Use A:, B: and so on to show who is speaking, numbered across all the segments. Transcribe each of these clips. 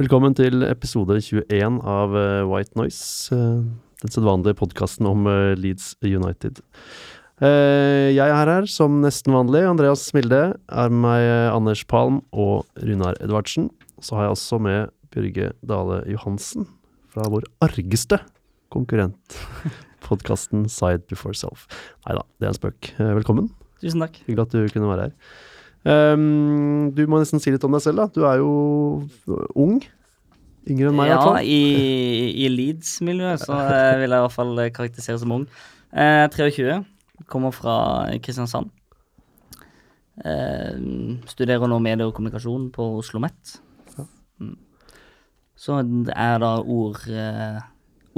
A: Velkommen til episode 21 av eh, White Noise. eh, den sedvanlige podkasten om eh, Leeds United. Jeg er her som nesten vanlig. Andreas Milde er med meg Anders Palm og Runar Edvardsen. Så har jeg også med Bjørge Dale Johansen fra vår argeste konkurrent. Podkasten Side Before Self. Nei da, det er en spøk. Velkommen.
B: Tusen takk.
A: Hyggelig at du kunne være her. Ehm, du må nesten si litt om deg selv, da. Du er jo ung. Yngre enn meg, i hvert
B: ja,
A: fall.
B: i, i Leeds-miljøet så eh, vil jeg i hvert fall karakterisere som ung. Eh, 23, kommer fra Kristiansand. Eh, studerer nå medie og kommunikasjon på Oslo OsloMet. Mm. Så er da ord, eh,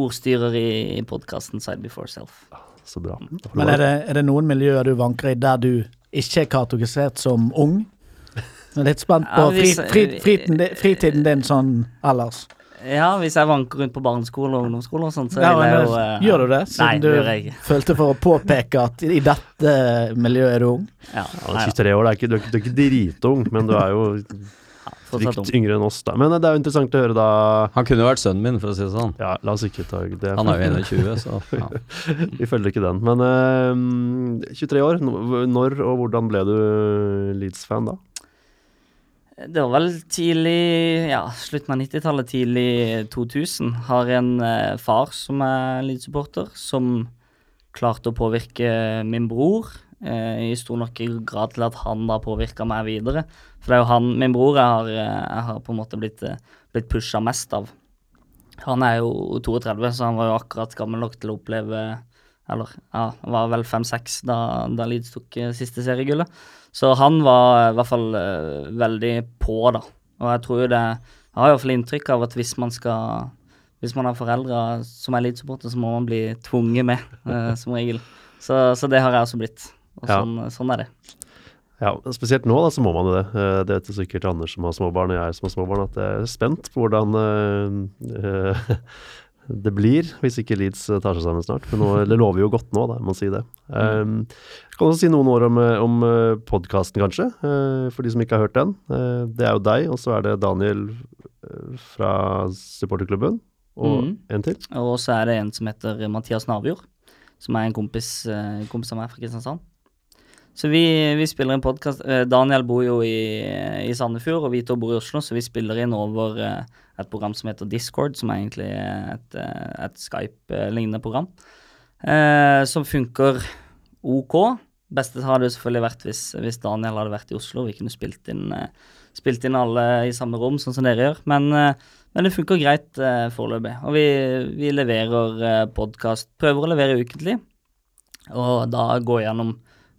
B: ordstyrer i, i podkasten Side Before Self.
A: Så bra.
C: Men er det, er det noen miljøer du vanker i der du ikke er kategorisert som ung? Jeg er litt spent på
B: Ja, hvis-
C: fri, fritiden, din- fritiden din sånn ellers.
B: Ja, hvis jeg vanker rundt på barneskole og ungdomsskole og sånt, så
C: Ja,
B: jeg jo uh,
C: gjør du det?
B: Nei,
C: Siden
B: det jeg
C: du følte for å påpeke at i dette miljøet er du ung?
B: Ja,
A: ja,
B: nei,
A: 23 år, det er ikke, du, er ikke, du er ikke dritung, men du er jo
B: fortsatt
A: litt yngre enn oss, da. Men det er jo interessant å høre, da.
D: Han kunne jo vært sønnen min, for å si det sånn.
A: Ja, la oss ikke ta det.
D: Han er jo 21, så ja.
A: Vi følger ikke den. Men uh, 23 år, når og hvordan ble du Leeds-fan da?
B: Det var vel tidlig Ja, slutten av 90-tallet, tidlig 2000. Har en eh, far som er Leeds-supporter, som klarte å påvirke min bror. Eh, I stor nok grad til at han da påvirka meg videre. For det er jo han, min bror, jeg har, eh, jeg har på en måte blitt, eh, blitt pusha mest av. Han er jo 32, så han var jo akkurat gammel nok til å oppleve Eller ja, var vel 5-6 da, da Leeds tok eh, siste seriegullet. Så han var i hvert fall uh, veldig på, da. Og jeg tror jo det Jeg har i hvert fall inntrykk av at hvis man skal Hvis man har foreldre som er Leeds-supporter, så må man bli tvunget med, eh, som regel. Så, så det har jeg også blitt. Og
A: Ja.
B: sånn, sånn er det.
A: Ja, spesielt nå da, så må man jo det. Eh, Det vet sikkert Anders som har småbarn, og jeg som har småbarn, at jeg er spent på hvordan eh, det blir, hvis ikke Leeds tar seg sammen snart. Men nå, det lover jo godt nå, da, jeg må si det. Um, jeg kan også si noen ord om, om podkasten, kanskje, uh, for de som ikke har hørt den. Uh, det er jo deg, og så er det Daniel fra supporterklubben, og
B: mm.
A: en til.
B: Og så er det en som heter Mathias Navjord, som er en kompis, kompis av meg fra Kristiansand. Så vi, vi spiller inn podkast. Daniel bor jo i, i Sandefjord, og vi to bor i Oslo, så vi spiller inn over eh, et program som heter Discord, som er egentlig et, eh, et Skype-lignende program. Eh, som funker ok. Beste hadde jo selvfølgelig vært hvis, hvis Daniel hadde vært i Oslo. Vi kunne spilt inn, eh, spilt inn alle i samme rom, sånn som dere gjør. Men, eh, men det funker greit eh, foreløpig. Og vi, vi leverer eh, podkast. Prøver å levere ukentlig. Og da gå gjennom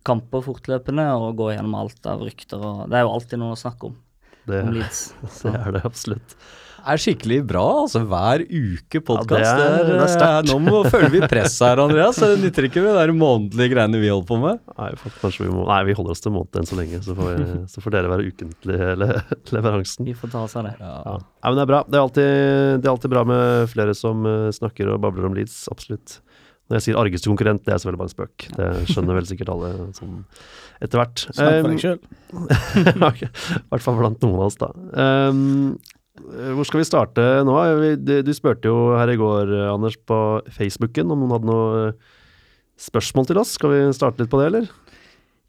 B: kamper fortløpende og gå gjennom alt av rykter. Og det er jo alltid noe å snakke om.
A: Det,
B: Om Leeds.
A: det er det absolutt.
D: Er skikkelig bra, altså. Hver uke podkast.
A: Ja, det er- det er sterkt.
D: nå må føler vi press her, Andreas. Det nytter ikke med de der månedlige greiene vi holder på med.
A: Nei, faktisk, vi må Nei, vi holder oss til måned enn så lenge, så får, så får dere være ukentlig le leveransen.
B: Vi får ta oss av det.
A: Ja. Nei, men det er bra. Det er, alltid, det er alltid bra med flere som eh, snakker og babler om Leeds, absolutt. Når jeg sier argeste konkurrent, det er selvfølgelig bare en spøk. Det skjønner vel sikkert alle sånn etter hvert.
C: Snakk for
A: Um,
C: deg sjøl.
A: ok. I hvert fall blant noen av oss, da. Um, hvor skal vi starte nå? Du, spurte jo her i går, eh, Anders, på Facebooken om noen hadde noe eh, spørsmål til oss. Skal vi starte litt på det, eller?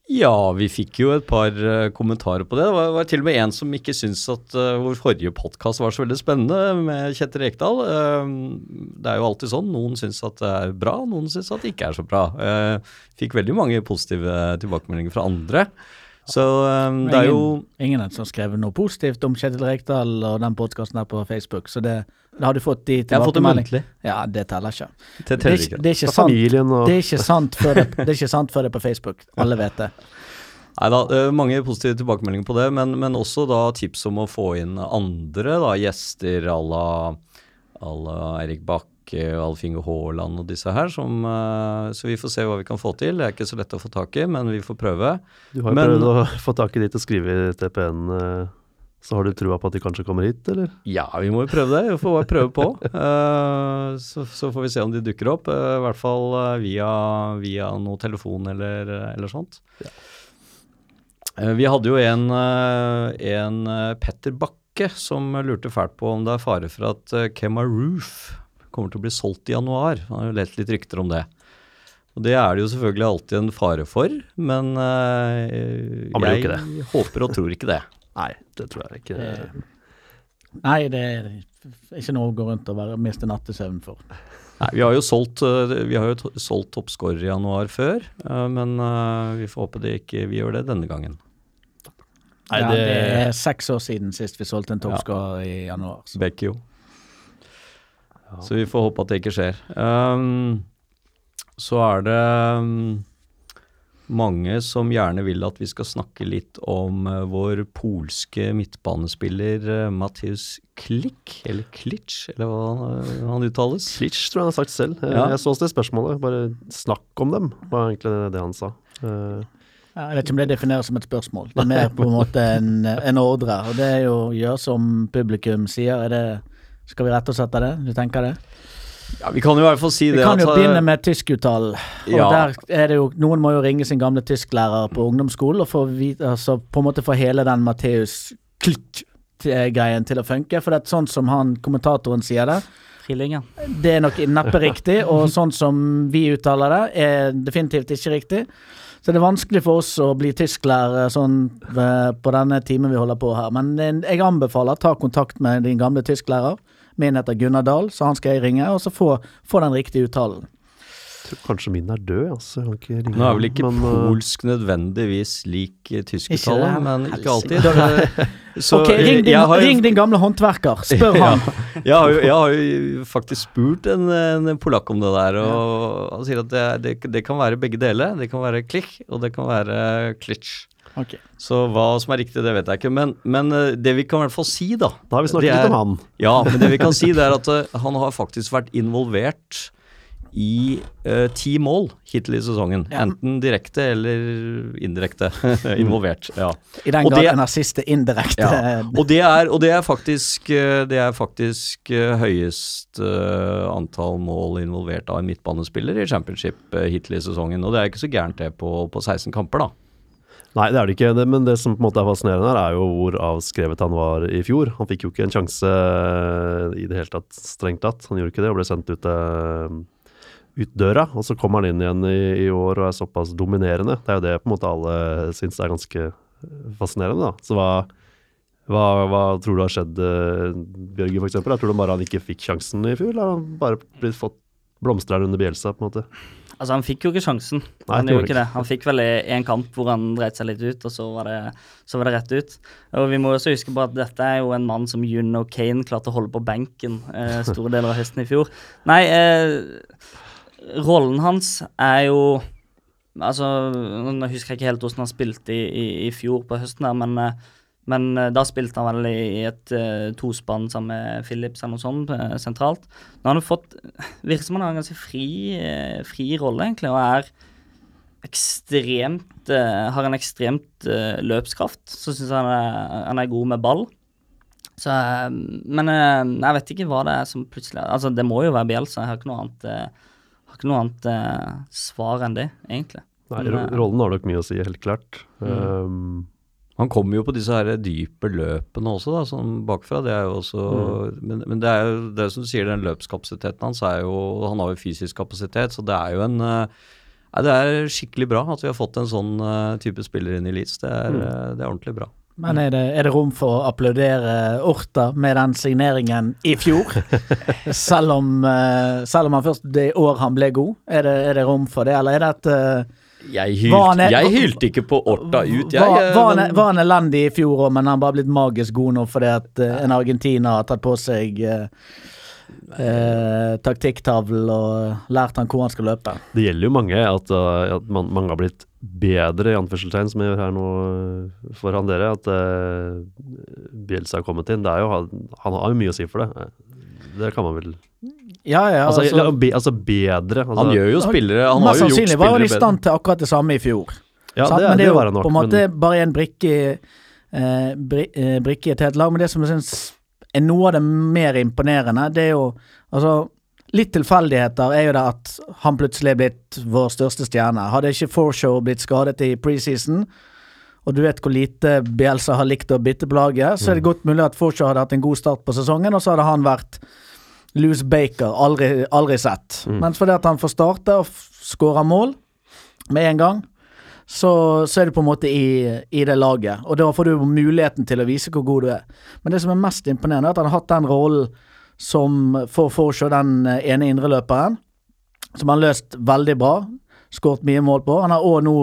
D: Ja, vi fikk jo et par eh, kommentarer på det. Det var, var til og med en som ikke syntes at uh, vår forrige podkast var så veldig spennende, med Kjetil Rekdal. Uh, det er jo alltid sånn. Noen syns at det er bra, noen syns at det ikke er så bra. Fikk veldig mange positive tilbakemeldinger fra andre. Så eh, det er jo
C: Ingen har som skrevet noe positivt om Kjetil Rekdal og den podkasten her på Facebook, så det, det har du fått de
D: tilbakemeldingene.
C: Ja, det teller ikke.
D: Det
C: er
D: teller
C: ikke, det er ikke sant.
A: og
C: Det er ikke sant før det, det er ikke sant før det er på Facebook. Alle vet det.
D: Nei da, mange positive tilbakemeldinger på det, men, men også da tips om å få inn andre da, gjester à la à la Eirik og Alf Inge Haaland og disse her. Som, eh, så vi får se hva vi kan få til. Det er ikke så lett å få tak i, men vi får prøve.
A: Du har
D: Men-
A: prøvd å få tak i de til å skrive i TPN, eh, så har du trua på at de kanskje kommer hit, eller?
D: Ja, vi må jo prøve det. Vi får bare prøve på. Eh, så, så får vi se om de dukker opp. eh, I hvert fall eh, via, via noe telefon eller, eller sånt. Eh, vi hadde jo en, eh, en eh, Petter Bakke som lurte fælt på om det er fare for at eh, Kemma Roof kommer til å bli solgt i januar. Han har jo lett litt rykter om det. Og Det er det jo selvfølgelig alltid en fare for, men
A: jo
D: jeg
A: ikke det.
D: håper og tror ikke det.
A: Nei, det tror jeg ikke.
C: Eh, Nei, det er ikke noe å gå rundt og være, miste nattesøvn for.
D: Nei, Vi har jo solgt, eh, vi har jo solgt toppskårer i januar før, men vi får håpe det ikke vi gjør det denne gangen.
A: Nei,
C: ja,
A: det,
C: det er seks år siden sist vi solgte en toppskårer i januar. Så.
D: Bekkio. Så vi får håpe at det ikke skjer. Um, så er det um, mange som gjerne vil at vi skal snakke litt om uh, vår polske midtbanespiller uh, Mathius Klik, eller Klitsch, eller hva han, eh, han uttales.
A: Klitsch tror jeg han har sagt selv. Eh,
D: Ja.
A: Jeg så det spørsmålet. Bare snakk om dem, var egentlig det han sa. Eh,
C: jeg vet ikke om det defineres som et spørsmål. Det er mer på en måte en, en ordre. Og det er jo å gjøre som publikum sier. Er det, skal vi rette oss etter det? Du tenker det?
D: Ja, Vi kan jo i hvert fall si
C: Vi
D: det
C: kan jo
D: at, eh,
C: begynne med tyskuttalen.
D: Ja.
C: der er det jo Noen må jo ringe sin gamle tysklærer på ungdomsskolen og få vite, altså på en måte få hele den Matheus Klick-greien til å funke. For det er sånn som han kommentatoren sier det,
B: Frilinja.
C: det er nok neppe riktig. Og sånn som vi uttaler det, er definitivt ikke riktig. Så det er vanskelig for oss å bli tysklærere sånn eh, på denne timen vi holder på her. Men eh, jeg anbefaler ta kontakt med din gamle tysklærer. Min heter Gunnar Dahl, så han skal jeg ringe, og så få, få den riktige uttalen.
A: tror kanskje min er død, altså. Jeg kan ikke ringe
D: Nå er vel ikke
A: men, eh,
D: polsk nødvendigvis lik eh, tyskuttale, men ikke alltid. Så,
C: ok, ring
D: eh,
C: din,
D: har jo-
C: ring din gamle håndverker. Spør
D: Ja.
C: han.
D: Jeg har, jo, jeg har jo faktisk spurt en, en polakk om det der, og han sier at det, det, det kan være begge deler. Det kan være klikk, og det kan være klitsj.
C: Ok.
D: Så hva som er riktig, det vet jeg ikke. Men, men eh, det vi kan i hvert fall si, da
A: Da har vi snakket
D: er-
A: litt om han.
D: Ja, men det vi kan si, det er at uh, han har faktisk vært involvert i uh, ti mål hittil i sesongen.
C: Ja.
D: Enten direkte eller indirekte involvert. ja.
C: I den
D: Og
C: grad
D: det-
C: en assist er indirekte.
D: Ja, og det er, og det er faktisk, det er faktisk uh, høyest antall mål involvert av en midtbanespiller i championship uh, hittil i sesongen. Og det er ikke så gærent det på, på 16 kamper, da.
A: Nei, det er det ikke. Det, men det som på en måte er fascinerende her, er jo hvor avskrevet han var i fjor. Han fikk jo ikke en sjanse eh, i det hele tatt, strengt tatt. Han gjorde ikke det og ble sendt ut, eh, ut døra. Og så kommer han inn igjen i, i år og er såpass dominerende. Det er jo det på en måte alle syns er ganske eh, fascinerende, da. Så hva, hva, hva tror du har skjedd, Bjørge, eksempel? Tror du bare han ikke fikk sjansen i fjor, eller har han bare blitt fått blomstrer under Bjelsa, på en måte?
B: Altså, han fikk jo ikke sjansen.
A: Nei,
B: han ikke det. Han fikk vel én kamp hvor han dreit seg litt ut, og så var, det, så var det rett ut. Og vi må også huske på at dette er jo en mann som Juno Kane klarte å holde på benken eh, store deler av høsten i fjor. Nei, eh, rollen hans er jo Altså, nå husker jeg ikke helt hvordan han spilte i, i, i fjor på høsten, der, men, eh, men eh, da spilte han vel i, et uh, tospann sammen med Phillips eller noe sånt eh, sentralt. Nå har han fått Virker som han har en ganske fri, uh, fri rolle, egentlig, og er ekstremt Har en ekstremt løpskraft. Så syns jeg han er, han er god med ball. Så Men jeg vet ikke hva det er som plutselig Altså, det må jo være Bjelsa. Jeg har ikke noe annet har ikke noe annet svar enn det, egentlig.
A: Nei,
B: Men,
A: ro- rollen har nok mye å si, helt klart. Um,
D: Han kommer jo på disse her dype løpene også, da, sånn bakfra. Det er jo også Men, men det er jo det som du sier, den løpskapasiteten hans er jo Han har jo fysisk kapasitet, så det er jo en eh, Nei, Det er skikkelig bra at vi har fått en sånn eh, type spiller inn i Leeds. Det er, mm. det er ordentlig bra.
C: Men er det, er det rom for å applaudere Orta med den signeringen i fjor? selv, om, eh, selv om han først det år han ble god, er det, er det rom for det, eller er det
D: Jeg,
C: Var er-
D: jeg hylte ikke på Orta ut, jeg.
C: var,
D: eh,
C: var, han, var han elendig i fjor òg, men han bare blitt magisk god nå fordi at uh, en argentiner har tatt på seg uh, uh taktikktavlen og lært han hvor han skal løpe.
A: Det gjelder jo mange at, uh, at man, mange har blitt bedre, i anførselstegn, som jeg gjør her nå foran dere. At uh, Bielsa har kommet inn. Det er jo, han, han har jo mye å si for det. Det kan man vel
C: Ja, ja,
A: Altså,
C: altså,
A: be, altså bedre. Altså,
D: Han gjør jo spillere Han har jo gjort
C: sannsynlig var han i stand til akkurat det samme i fjor.
A: ja, det,
C: men det
A: det
C: er jo
A: var han nok.
C: på en måte
A: men,
C: bare en brikke eh, bri, eh, brikke i et helt lag. Men det som jeg syns er noe av det mer imponerende, det er jo altså Litt tilfeldigheter er jo det at han plutselig er blitt vår største stjerne. Hadde ikke Forshow blitt skadet i preseason, og du vet hvor lite Bielsa har likt å bytte på laget, så er det godt mulig at Forshow hadde hatt en god start på sesongen, og så hadde han vært Louis Baker, aldri, aldri sett. Mens fordi at han får starte og skåre mål med en gang, så, så er du på en måte i, i det laget. Og da får du muligheten til å vise hvor god du er. Men det som er mest imponerende, er at han har hatt den rollen som for Forshaw, den eh, ene indreløperen, som han har løst veldig bra. Skåret mye mål på. Han har òg nå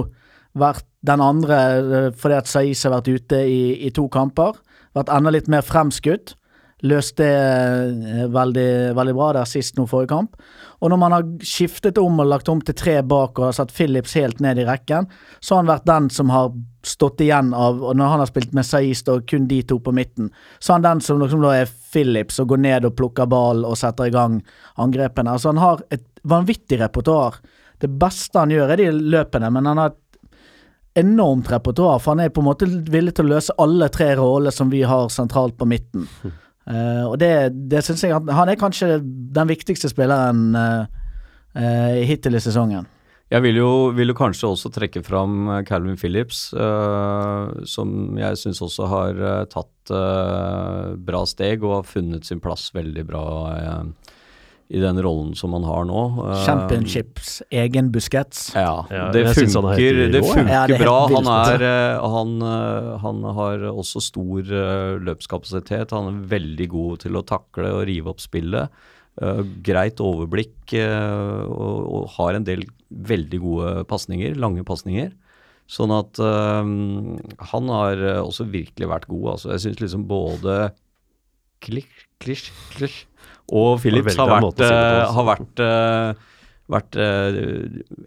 C: vært den andre eh, fordi at Saiz har vært ute i, i to kamper. Vært enda litt mer fremskutt. Løste det eh, veldig, veldig bra der sist nå forrige kamp. Og når man har skiftet om og lagt om til tre bak og har satt Phillips helt ned i rekken, så har han vært den som har stått igjen av Og når han har spilt med Saist og kun de to på midten, så er han den som liksom da er Phillips og går ned og plukker ballen og setter i gang angrepene. Altså han har et vanvittig repertoar. Det beste han gjør er de løpene, men han har et enormt repertoar, for han er på en måte villig til å løse alle tre roller som vi har sentralt på midten. Eh, og det, det syns jeg at Han er kanskje den viktigste spilleren uh, uh, hittil i sesongen.
D: Jeg vil jo, vil jo kanskje også trekke fram Calvin Phillips, som jeg syns også har tatt bra steg og har funnet sin plass veldig bra i den rollen som han har nå. Eh,
C: Championships, egen Busquets.
D: Ja,
A: Ja,
D: det
A: er
D: funker, det funker
C: Ja, det er
D: bra. Han, er, eh, han, eh, han har også stor løpskapasitet. Han er veldig god til å takle og rive opp spillet. Uh, greit overblikk uh, og, og har en del veldig gode pasninger, lange pasninger. Sånn at uh, han har også virkelig vært god. Altså. Jeg syns liksom både Klisj, Klisj, Klisj og
A: Philips
D: har vært,
A: si
D: eh, har vært eh, vært eh,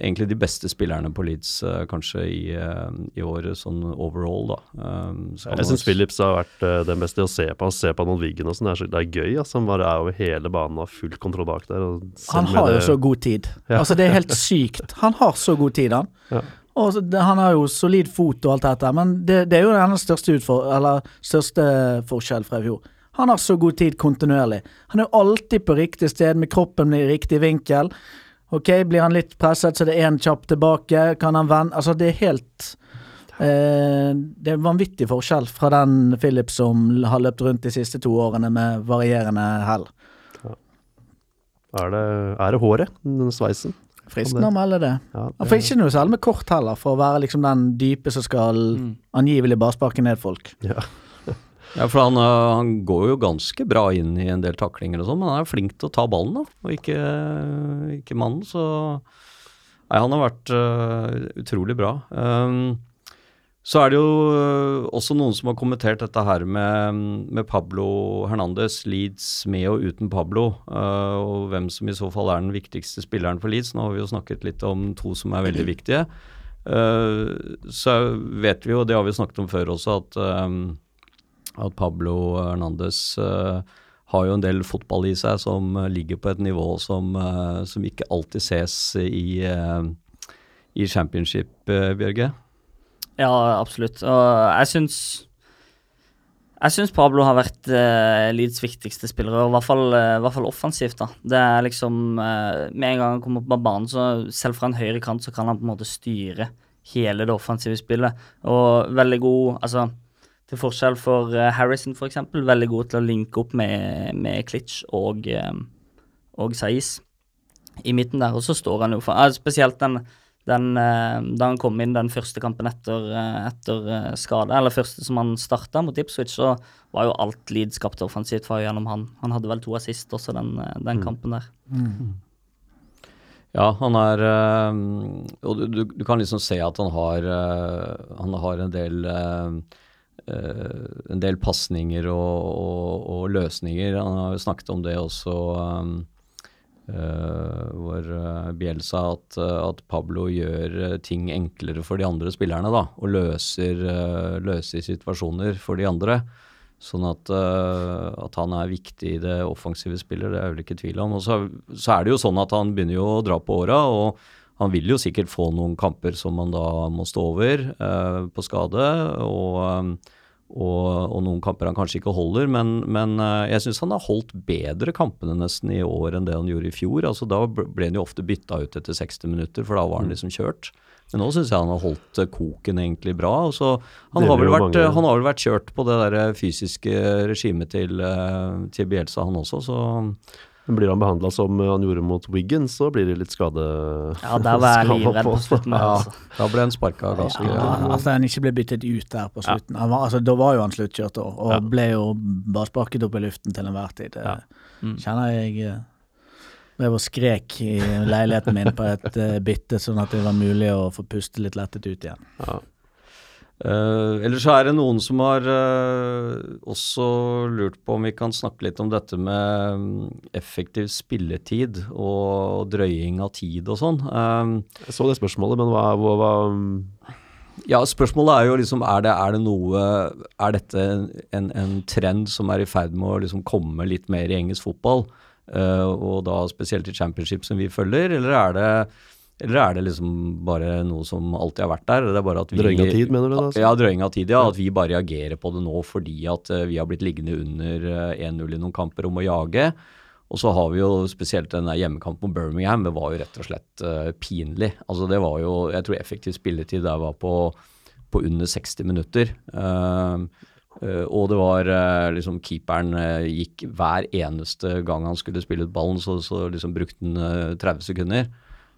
D: egentlig de beste spillerne på Leeds eh, kanskje i, eh, i året, sånn overall, da. Um, så
A: jeg syns Philips har vært uh, den beste å se på. Å se på Arnold Wiggen og sånn, det, så- det er gøy. Altså. Han bare er over hele banen og har full kontroll bak der. Og
C: Han
A: med
C: har jo så god tid.
A: Ja.
C: Altså Det er helt sykt. Han har så god tid, han.
A: Ja.
C: Og Han har jo solid fot og alt dette, men det, det er jo den største, utfor, eller største forskjell fra i fjor. Han har så god tid kontinuerlig. Han er alltid på riktig sted, med kroppen i riktig vinkel. Ok, Blir han litt presset, så det er én kjapp tilbake. Kan han vende Altså, det er helt eh, Det er vanvittig forskjell fra den Philip som har løpt rundt de siste to årene med varierende hell.
A: Er det, er det håret? Den sveisen?
C: Fristende å melde det.
A: Ja,
C: Han får ikke noe særlig med kort heller, for å være liksom den dype som skal angivelig bare sparke ned folk.
A: ja.
D: Ja, for han, øh, han går jo ganske bra inn i en del taklinger og sånn, men han er flink til å ta ballen, da, og ikke, ikke mannen, så Nei, han har vært uh, utrolig bra. Um, så er det jo også noen som har kommentert dette her med, med Pablo Hernandez, Leeds med og uten Pablo, uh, og hvem som i så fall er den viktigste spilleren for Leeds. Nå har vi jo snakket litt om to som er veldig viktige. Så vet vi jo, det har vi snakket om før også, at um, at Pablo Hernandez eh, har jo en del fotball i seg som eh, ligger på et nivå som, eh, som ikke alltid ses i, eh, i championship, eh, Bjørge.
B: Ja, absolutt. Og jeg syns Jeg syns Pablo har vært uh, Leeds viktigste spiller, i hvert fall, eh, hvert fall offensivt. da. Det er liksom eh, Med en gang han kommer på banen, så selv fra en høyre kant, så kan han på en måte styre hele det offensive spillet. Og veldig god Altså, til forskjell for eh, Harrison, for eksempel, veldig god til å linke opp med, med Klitsch og, uh, og Saiz i midten der, og så står han jo for eh, Spesielt den den, eh, da han kom inn den første kampen etter, eh, etter eh, skade, eller første som han starta mot Ipswich, så var jo alt Leeds skapte offensivt var gjennom han. Han hadde vel to assist også den, eh, den kampen der.
D: Ja, han er eh, Og du, du, du kan liksom se at han har, eh, han har en del eh, eh, en del pasninger og, og, og løsninger. Han har jo snakket om det også, um, uh, hvor eh, Bielsa at, eh, at Pablo gjør eh, ting enklere for de andre spillerne, da, og løser, uh, løser situasjoner for de andre. Sånn at, uh, at han er viktig i det offensive spillet, det er jeg vel ikke tvil om. Og så, så er det jo sånn at han begynner jo å dra på åra, og han vil jo sikkert få noen kamper som han da må stå over eh, på skade, og, eh, og, og noen kamper han kanskje ikke holder. Men, men eh, jeg syns han har holdt bedre kampene nesten i år enn det han gjorde i fjor. altså Da ble han jo ofte bytta ut etter 60 minutter, for da var han liksom kjørt. Men nå syns jeg han har holdt eh, koken egentlig bra. og så han har, vært, han har vel vært kjørt på det der fysiske regimet til, til Bielsa, han også. Så
A: Men Blir han behandla som han gjorde mot Wiggins, så blir det litt skade...
B: Ja, der var jeg livredd på slutten.
D: ja,
B: Altså.
D: da ble han sparka ganske
C: Ja, altså han ikke ble byttet ut der på slutten. Han var, altså, da var jo han sluttkjørt da, og
A: Ja.
C: ble jo bare sparket opp i luften til enhver tid. Det
A: Ja.
B: Mm.
C: kjenner jeg eh, drev og skrek i leiligheten min på et eh, bytte, sånn at det var mulig å få puste litt lettet ut igjen.
A: Ja.
D: Uh, Eller så er det noen som har uh, også lurt på om vi kan snakke litt om dette med mm, effektiv spilletid og drøying av tid og sånn. Um,
A: Jeg så det spørsmålet, men hva, hva, hva
D: ja, spørsmålet er jo liksom er det, er det noe Er dette en, en trend som er i ferd med å liksom komme litt mer i engelsk fotball? Uh, og da spesielt i championship som vi følger, eller er det eller er det liksom bare noe som alltid har vært der? Det er bare at vi,
A: Drøying av tid, mener du da?
D: Ja, drøying av tid, ja. At vi bare reagerer på det nå fordi at eh, vi har blitt liggende under eh, 1-0 i noen kamper om å jage. Og så har vi jo spesielt den der hjemmekampen mot Birmingham. Det var jo rett og slett uh, pinlig. Altså det var jo Jeg tror effektiv spilletid der var på, på under 60 minutter. Uh, Uh, og det var uh, liksom Keeperen uh, gikk hver eneste gang han skulle spille ut ballen, så, så liksom brukte han eh, 30 sekunder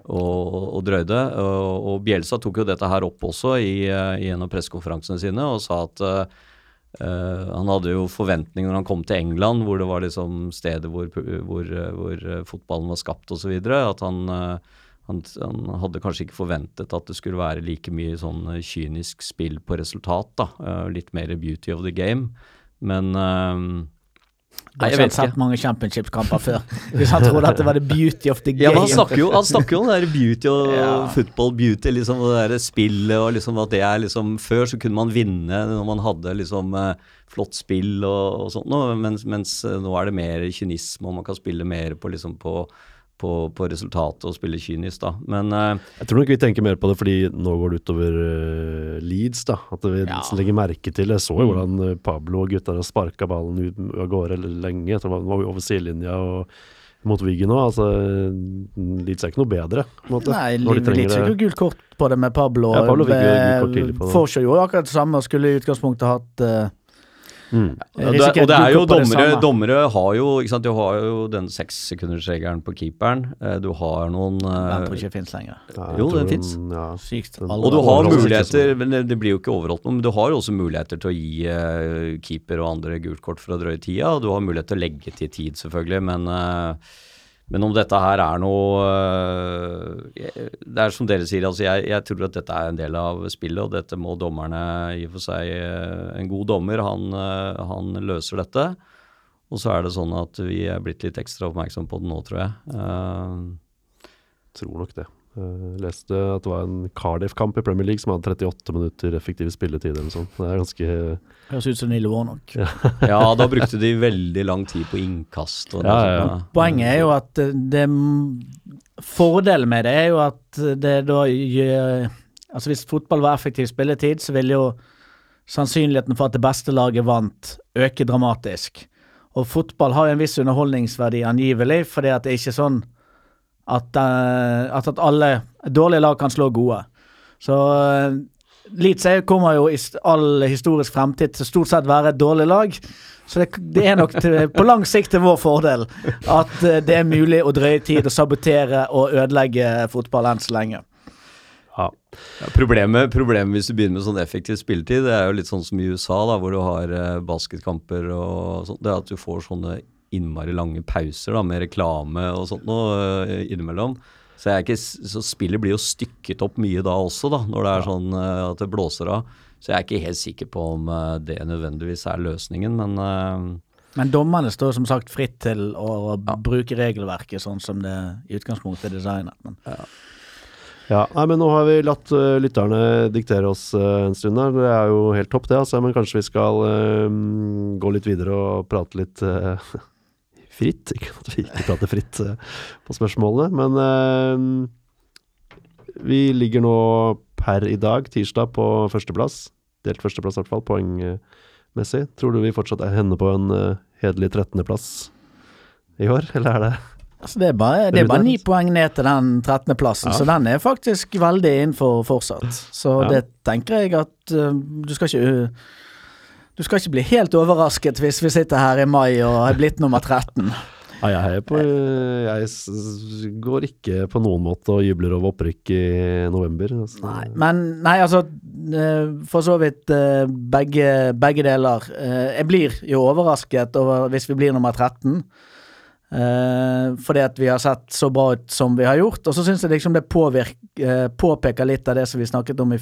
D: og, og drøyde. Og, og Bjelsa tok jo dette her opp også i, eh, i en av pressekonferansene sine og sa at eh, han hadde jo forventninger når han kom til England, hvor det var liksom stedet hvor, hvor, hvor fotballen var skapt osv. At han, eh, han, han hadde kanskje ikke forventet at det skulle være like mye sånn kynisk spill på resultat. da, Litt mer beauty of the game. Men
C: Du har ikke sett mange championship-kamper før. Hvis han trodde at det var the beauty of the game.
D: Ja, men han snakker jo, han snakker jo om det der beauty og
C: Ja.
D: football beauty, liksom, det der spillet og liksom at det er liksom Før så kunne man vinne når man hadde liksom eh, flott spill og, og sånt, mens, mens eh, nå er det mer kynisme, og man kan spille mer på liksom på, på, på resultatet og spille kynisk, da. Men uh,
A: Jeg tror nok vi tenker mer på det fordi nå går det utover uh, Leeds, da. At vi
D: Ja.
A: legger merke til Jeg så jo hvordan eh, Pablo og gutta sparka ballen ut av gårde lenge. Jeg tror det var over sidelinja og mot Wiggen òg. Altså, Leeds er ikke noe bedre, på en måte.
C: Nei, Leeds fikk jo gult kort på det med Pablo.
A: Ja, Pablo fikk jo gult kort tidlig på det.
C: Forshaw gjorde akkurat det samme og skulle i utgangspunktet hatt eh,
A: Mm.
D: Og, det, og det er jo dommere, dommere har jo ikke sant, Du har jo den sekssekundersregelen på keeperen. Eh, Du har noen
C: Den
D: eh,
C: tror jeg ikke fins lenger.
A: Ja,
D: Jo, det
A: den-
D: finnes.
A: Ja.
C: Sykt.
A: Og
D: Og du har muligheter, men det, det blir jo ikke overholdt noe, men du har jo også muligheter til å gi eh, keeper og andre gult kort for å drøye tida, og du har mulighet til å legge til tid, selvfølgelig, men, eh, men om dette her er noe eh, Det er som dere sier, altså jeg, jeg tror at dette er en del av spillet, og dette må dommerne i og for seg eh, En god dommer, han, eh, han løser dette. Og så er det sånn at vi er blitt litt ekstra oppmerksom på det nå, tror jeg. Uh,
A: Tror nok det. Jeg leste at det var en Cardiff-kamp i Premier League som hadde 38 minutter effektiv spilletid eller sånt. Det er ganske
C: Høres ut som Nilo Warnock.
D: ja, da brukte de veldig lang tid på innkast. Og
A: Ja,
D: noe
A: ja,
C: Poenget er jo at eh, det Fordelen med det er jo at det da gjør Altså Hvis fotball var effektiv spilletid, så ville jo sannsynligheten for at det beste laget vant, øke dramatisk. Og fotball har jo en viss underholdningsverdi angivelig, fordi at det er ikke sånn at, eh, at, at alle dårlige lag kan slå gode. Så uh, Leeds er- kommer jo i all historisk fremtid til stort sett være et dårlig lag. Så det, det er nok til, på lang sikt til vår fordel at eh, det er mulig å drøye tid og sabotere og ødelegge fotball enn så lenge.
A: Ja.
D: Ja, problemet, problemet hvis du begynner med sånn effektiv spilletid, det er jo litt sånn som i USA, da, hvor du har eh, basketkamper og sånn, det er at du får sånne innmari lange pauser da, med reklame og sånt noe eh, innimellom. Så, jeg er ikke, så spillet blir jo stykket opp mye da også, da, når det er sånn eh, at det blåser av. Så jeg er ikke helt sikker på om eh, det nødvendigvis er løsningen, men
C: Men dommerne står som sagt fritt til å bruke regelverket sånn som det i utgangspunktet er designet. Men
A: Ja, nei, men nå har vi latt uh, lytterne diktere oss uh, en stund her. Det er jo helt topp, det, altså. Men kanskje vi skal uh, gå litt videre og prate litt fritt. Ikke at vi ikke prater fritt eh, på spørsmålene, men eh, vi ligger nå per i dag, tirsdag, på førsteplass. Delt førsteplass, i hvert fall, poengmessig. Tror du vi fortsatt er henne på en uh, hederlig 13.-plass i år, eller er det
C: altså det er bare, det er bare ni poeng ned til den 13.-plassen,
A: Ja.
C: så den er faktisk veldig innenfor fortsatt. Så
A: Ja.
C: det tenker jeg at uh, du skal ikke uh, du skal ikke bli helt overrasket hvis vi sitter her i mai og er blitt nummer 13.
A: Ja, jeg, på, jeg går ikke på noen måte og jubler over opprykk i november. Altså.
C: Nei, men nei, altså eh, For så vidt eh, begge, begge deler. Eh, Jeg blir jo overrasket over hvis vi blir nummer 13. eh, fordi at vi har sett så bra ut som vi har gjort. Og så syns jeg liksom det påvirk, eh, påpeker litt av det som vi snakket om i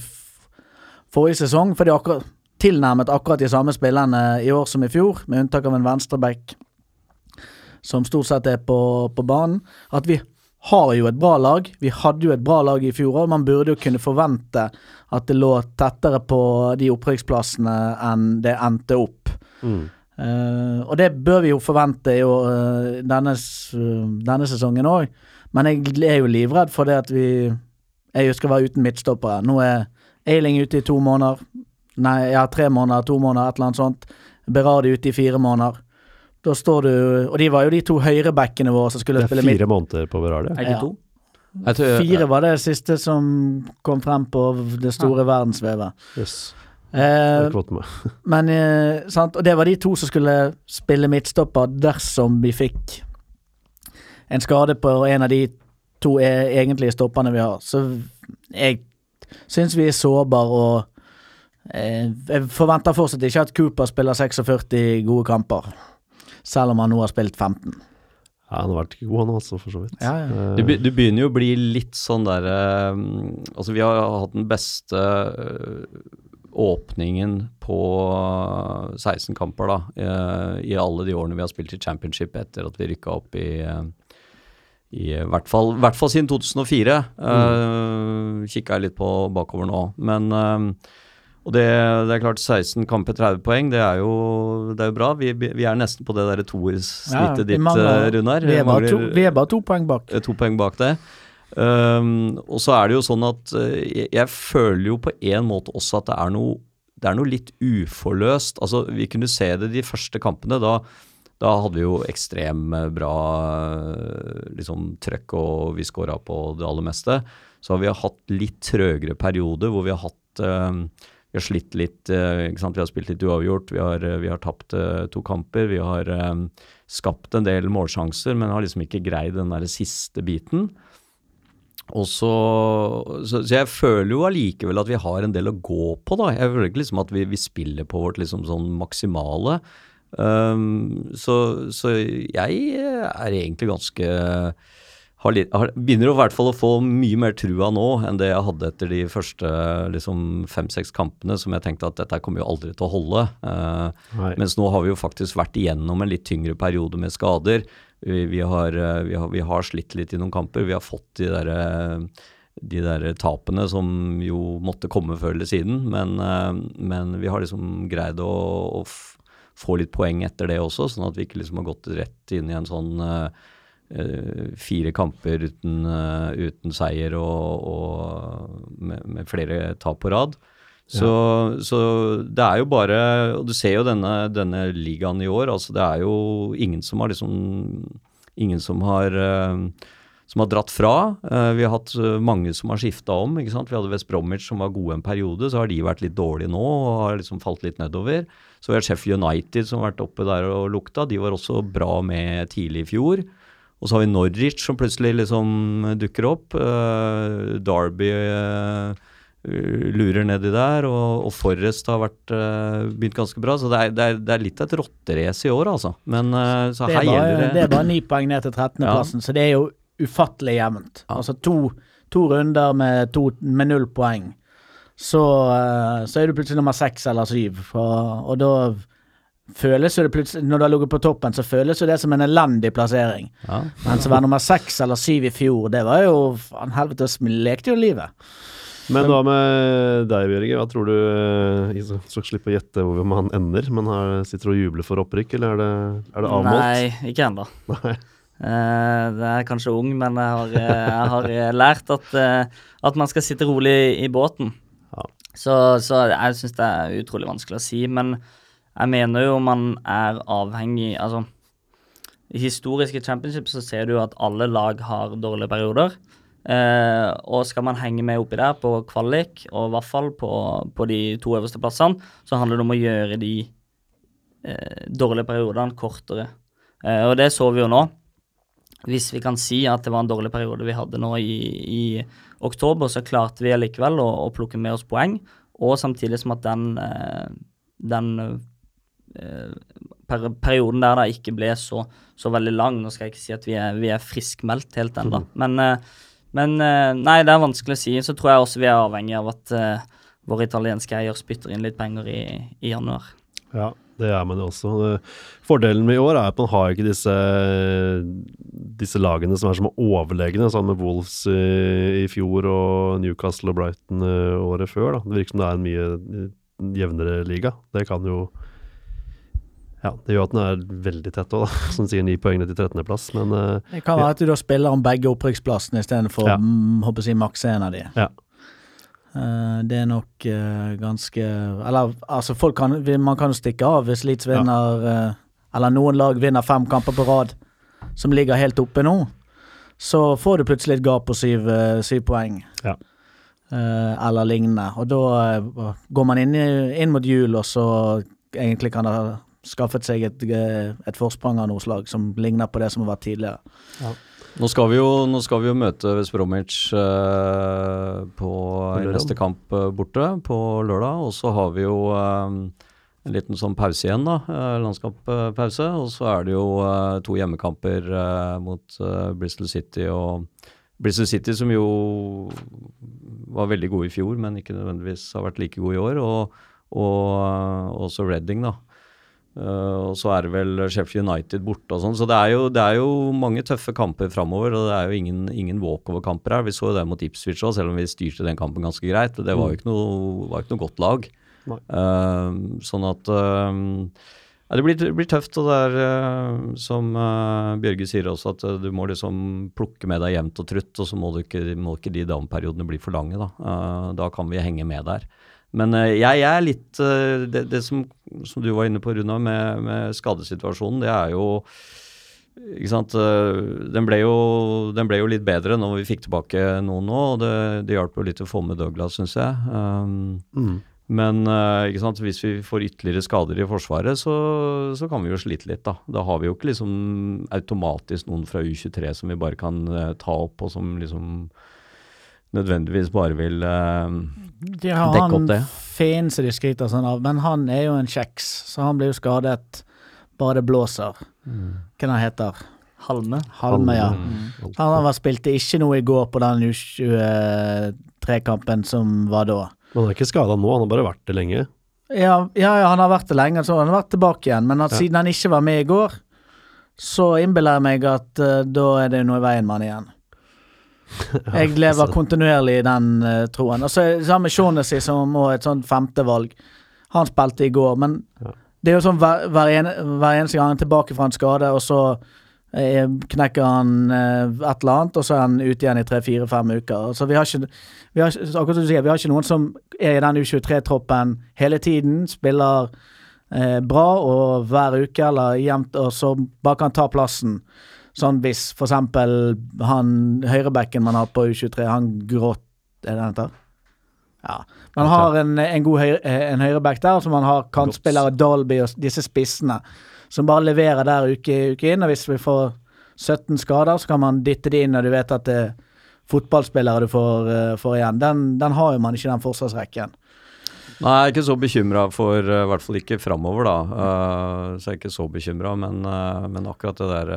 C: forrige sesong. fordi akkurat, tilnærmet akkurat de samme spillerne i år som i fjor, med unntak av en venstreback som stort sett er på, på banen. At vi har jo et bra lag. Vi hadde jo et bra lag i fjor òg. Man burde jo kunne forvente at det lå tettere på de opprykksplassene enn det endte opp.
A: Mm.
C: Uh, og det bør vi jo forvente i år, eh, denne, uh, denne sesongen òg. Men jeg er jo livredd for det at vi Jeg skal være uten midtstoppere. Nå er Eiling ute i to måneder. Nei, ja, tre måneder, to måneder, et eller annet sånt. Berardi ute i fire måneder. Da står du Og de var jo de to høyrebackene våre som skulle
A: Det er fire måneder på Berardi.
B: Er det
C: Ja.
B: to?
D: tror,
C: Fire var det siste som kom frem på det store verdensvevet.
A: Yes.
C: Eh, men eh, sant, Og det var de to som skulle spille midtstopper dersom vi fikk en skade på en av de to e egentlige stopperne vi har. Så jeg syns vi er sårbare og Jeg forventer fortsatt ikke at Cooper spiller 46 gode kamper, selv om han nå har spilt 15.
A: Ja, han har vært god, han altså, for så vidt.
C: Ja, ja.
A: Du,
D: Det, begynner jo å bli litt sånn derre Altså, vi har hatt den beste øh, åpningen på 16 kamper, da, eh, i alle de årene vi har spilt i championship etter at vi rykka opp i eh, i hvert fall, hvert fall siden 2004. Uh, Kikka jeg litt på bakover nå. Men eh, Og det, det er klart, 16 kamper, 30 poeng, det er jo, det er jo bra. Vi, vi er nesten på det derre toersnittet
C: ja,
D: ditt,
C: mangler-
D: eh, Runar.
C: Vi er, bare to, vi er bare to poeng bak.
D: Eh, to poeng bak det. Um, og så er det jo sånn at eh, jeg, jeg føler jo på en måte også at det er noe det er noe litt uforløst. Altså, Vi kunne se det de første kampene. Da, da hadde vi jo ekstrem eh, bra liksom, trøkk, og vi scora på det aller meste. Så har vi hatt litt trøgere perioder hvor vi har hatt eh, Vi har slitt litt. eh? Vi har spilt litt uavgjort. Vi har, eh, vi har tapt eh, to kamper. Vi har skapt en del målsjanser, men har liksom ikke greid den der siste biten. Og så, så, så jeg føler jo allikevel at vi har en del å gå på, da. Jeg føler ikke liksom at vi, vi spiller på vårt liksom sånn maksimale. Um, så, så jeg er egentlig ganske har har, Begynner i hvert fall å få mye mer trua nå enn det jeg hadde etter de første liksom fem-seks kampene, som jeg tenkte at dette kommer jo aldri til å holde. Uh, mens nå har vi jo faktisk vært igjennom en litt tyngre periode med skader. Vi, vi, har, eh, vi, har, vi har slitt litt i noen kamper. Vi har fått de der, eh, de der tapene som jo måtte komme før eller siden. Men, men vi har liksom greid å, å få litt poeng etter det også, sånn at vi ikke liksom har gått rett inn i en sånn eh, fire kamper uten, eh, uten seier og, og med, med flere tap på rad. Så, så det er jo bare Og du ser jo denne, denne ligaen i år. altså Det er jo ingen som har liksom Ingen som har eh, som har dratt fra. Eh, vi har hatt eh, mange som har skifta om. ikke sant? Vi hadde West Bromwich som var gode en periode, så har de vært litt dårlige nå og har liksom falt litt nedover. Så vi har Sheffield United som har vært oppe der og lukta. De var også bra med tidlig i fjor. Og så har vi Norwich som plutselig liksom dukker opp. Uh, Derby uh, lurer nedi der, og, og Forrest har vært, uh, begynt ganske bra. Så det er, det er, det er litt av et rotterace i år, altså. Men uh, så her
C: er, bare,
D: gjelder det
C: det er bare ni poeng ned til 13.-plassen, så det er jo ufattelig jevnt.
D: Ja.
C: Altså to, to runder med, to, med null poeng. så, så er du plutselig nummer seks eller syv. Og, og da føles jo det plutselig Når du har ligget på toppen, så føles jo det som en elendig plassering.
D: Ja.
C: Mens å være nummer seks eller syv i fjor, det var jo faen helvete, Vi lekte jo livet.
A: Men hva med deg, Bjørge? Hva tror du eh, Jeg skal slippe å gjette hvor man ender, men her sitter du og jubler for opprykk, eller er det, er det avmålt?
B: Nei, ikke ennå.
A: Nei.
B: Eh, det er kanskje ung, men jeg har, eh, jeg har eh, lært at, uh, at man skal sitte rolig i båten.
A: Ja.
B: Så, så jeg syns det er utrolig vanskelig å si. Men jeg mener jo man er avhengig Altså, i historiske championships så ser du jo at alle lag har dårlige perioder. Eh, og skal man henge med oppi der på kvalik, og i hvert fall på, på de to øverste plassene, så handler det om å gjøre de eh, dårlige periodene kortere. Eh, og det så vi jo nå. Hvis vi kan si at det var en dårlig periode vi hadde nå i, i oktober, så klarte vi allikevel å, å plukke med oss poeng, og samtidig som at den, eh, den per, perioden der da ikke ble så, så veldig lang. Nå skal jeg ikke si at vi er, vi er friskmeldt helt ennå, men, eh, men eh, nei, det er vanskelig å si. Så tror jeg også vi er avhengig av at uh, våre italienske eier spytter inn litt penger i, i januar.
A: Ja, det er man jo også. Fordelen med i år er at man har ikke disse, disse lagene som er som overlegne, sammen med Wolves i, i fjor og Newcastle og Brighton eh, året før. Da. Det virker som det er en mye eh, jevnere liga. Det kan jo Ja, det gjør at den er veldig tett òg. Som sier ni poeng til 13.-plass, men eh,
C: Det kan være at du da spiller om begge opprykksplassene istedenfor
A: Ja.
C: mm, håper jeg, si, maks én av de.
A: Ja.
C: Uh, det er nok uh, ganske Eller altså, folk kan, man kan jo stikke av hvis Leeds vinner eh, Eller noen lag vinner fem kamper på rad som ligger helt oppe nå. Så får du plutselig et gap på syv, syv poeng.
A: Ja.
C: Eller lignende. Og da går man inn, inn mot jul, og så egentlig kan ha skaffet seg et, eh, et forsprang av noe slag som ligner på det som har vært tidligere.
D: Nå skal vi jo, nå skal vi jo møte West Bromwich eh, på i neste kamp eh, borte på lørdag. Og så har vi jo eh, en liten sånn pause igjen, da. Uh, Landskamppause. Og så er det jo eh, to hjemmekamper eh, mot eh, Bristol City og Bristol City som jo var veldig gode i fjor, men ikke nødvendigvis har vært like gode i år. Og, og eh, også Reading, da. Eh, og så er det vel Sheffield United borte og sånn. Så det er, jo, det er jo mange tøffe kamper framover, og det er jo ingen, ingen walkover-kamper her. Vi så jo det mot Ipswich òg, selv om vi styrte den kampen ganske greit. Det var jo ikke noe, var ikke noe godt lag. Eh, sånn at uh, ja, det blir, det blir tøft, og det er som Bjørge sier også, at du må liksom plukke med deg jevnt og trutt, og så må, du ikke, må ikke de dameperiodene bli for lange. Da, da kan vi henge med der. Men eh, jeg, jeg er litt eh, Det, det som, som du var inne på, Runa, med, med skadesituasjonen, det er jo ikke sant, eh, den ble, jo, den ble jo litt bedre når vi fikk tilbake noen nå, og det, det hjalp jo litt å få med Douglas, syns jeg. Um,
A: mm.
D: men ikke sant, hvis vi får ytterligere skader i Forsvaret, så, så kan vi jo slite litt, da. Da har vi jo ikke liksom automatisk noen fra U23 som vi bare kan ta opp, og som liksom nødvendigvis bare vil eh,
C: De har
D: Dekk opp det.
C: Feen som de skryter sånn av, men han er jo en kjeks, så han blir jo skadet bare det blåser. Hva han heter
B: Halme.
C: Halme, ja.
A: Mm.
C: Han var, spilte ikke noe i går på den U23-kampen som var da.
A: Men han er ikke skada nå, han har bare vært det lenge.
C: Ja, ja, ja, han har vært det lenge, så han har vært tilbake igjen. Men at
A: Ja.
C: siden han ikke var med i går, så innbiller jeg meg at uh, da er det noe i veien med han igjen. Jeg lever kontinuerlig i den uh, troen. Og så er det samme med Shaughnessy, som må et sånt femtevalg. Han spilte i går, men
A: Ja.
C: det er jo sånn hver, hver, en, hver eneste gang han er tilbake fra en skade, og så eh, knekker han eh, et eller annet, og så er han ute igjen i tre-fire-fem uker. Så vi har ikke, vi har, sier, vi har ikke noen som er i den U23-troppen hele tiden, spiller eh, bra og hver uke eller jevnt, og så bare kan ta plassen. Sånn hvis for eksempel han høyrebekken man har på U23, han gråt Er det den heter? Ja. Man har en, en god høyre, eh, en høyreback der, så man har kantspillere Dalby og disse spissene som bare leverer der uke, uke inn. Og hvis vi får 17 skader, så kan man dytte de inn og du vet at det er fotballspillere du får, uh, får igjen. Den, den har jo man ikke, den forsvarsrekken.
D: Nei, jeg er ikke så bekymra for eh, I hvert fall ikke framover, da. Uh, så jeg er ikke så bekymra. Men, uh, men akkurat det der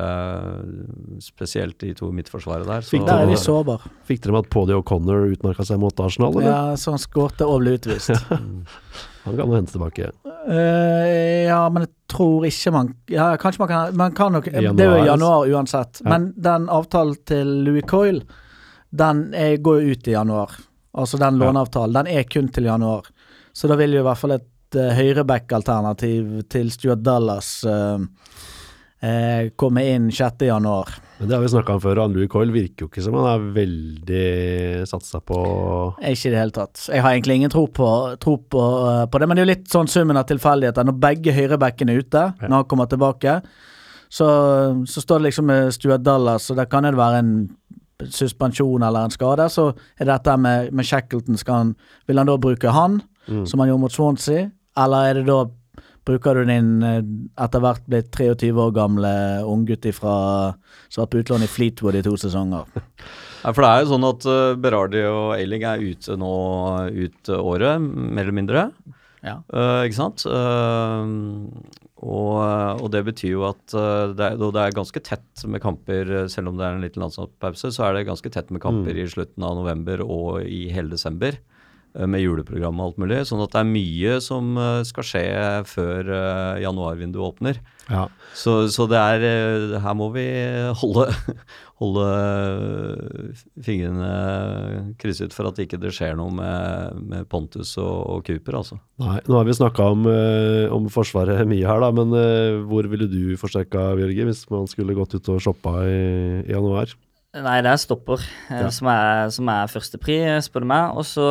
D: Spesielt de to midtforsvaret der. Så,
A: Fikk
C: Der er vi
A: det-
C: sårbare.
A: Fikk dere med at Poddy O'Connor utmerka seg mot Arsenal, eller?
C: Ja, så han skårte og ble utvist.
A: Han kan jo hente tilbake.
C: Eh, ja, men jeg tror ikke man Ja, kanskje man kan Man kan nok Det er jo
A: Januar.
C: januar uansett.
A: Ja.
C: Men den avtalen til Louis Coyle, den er, går jo ut i januar. Altså den
A: Ja.
C: låneavtalen. Den er kun til januar. Så da vil jo i hvert fall et uh, høyreback-alternativ til Stuart Dallas uh, uh, komme inn 6. januar.
A: Men det har vi snakka om før, og Louis Coyle virker jo ikke som han er veldig satsa på
C: Ikke i det hele tatt. Jeg har egentlig ingen tro på, tro på, uh, på det, men det er jo litt sånn summen av tilfeldigheter. Når begge høyrebackene er ute, når han kommer tilbake, så, så står det liksom med Stuart Dallas, og der kan det være en suspensjon eller en skade. Så er det dette med, med Shackleton. Han, vil han da bruke han,
A: Mm.
C: som han gjorde mot Swansea, eller er det da Bruker du din eh, etter hvert blitt 23 år gamle unggutt fra som var på utlån i Fleetwood i to sesonger?
D: Ja, for det er jo sånn at uh, Berardi og Eiling er ute nå ut året, mer eller mindre.
C: Ja.
D: Uh, ikke sant? Uh, og, og det betyr jo at eh, det, er, det er ganske tett med kamper, eh, selv om det er en liten landslagspause, så er det ganske tett med kamper i slutten av november og i hele desember. Eh, Med juleprogram og alt mulig. Sånn at det er mye som eh, skal skje før eh, januarvinduet åpner.
A: Ja.
D: Så, så det er Her må vi holde, holde fingrene krysset for at ikke det skjer noe med, med Pontus og, og Cooper, altså.
A: Nei, nå har vi snakka om, om Forsvaret mye her, da, men hvor ville du forsterka, Bjørge, hvis man skulle gått ut og shoppa i, i januar?
B: Nei, det er stopper
A: Ja.
B: som, er, som er førstepri, spør du meg. Og så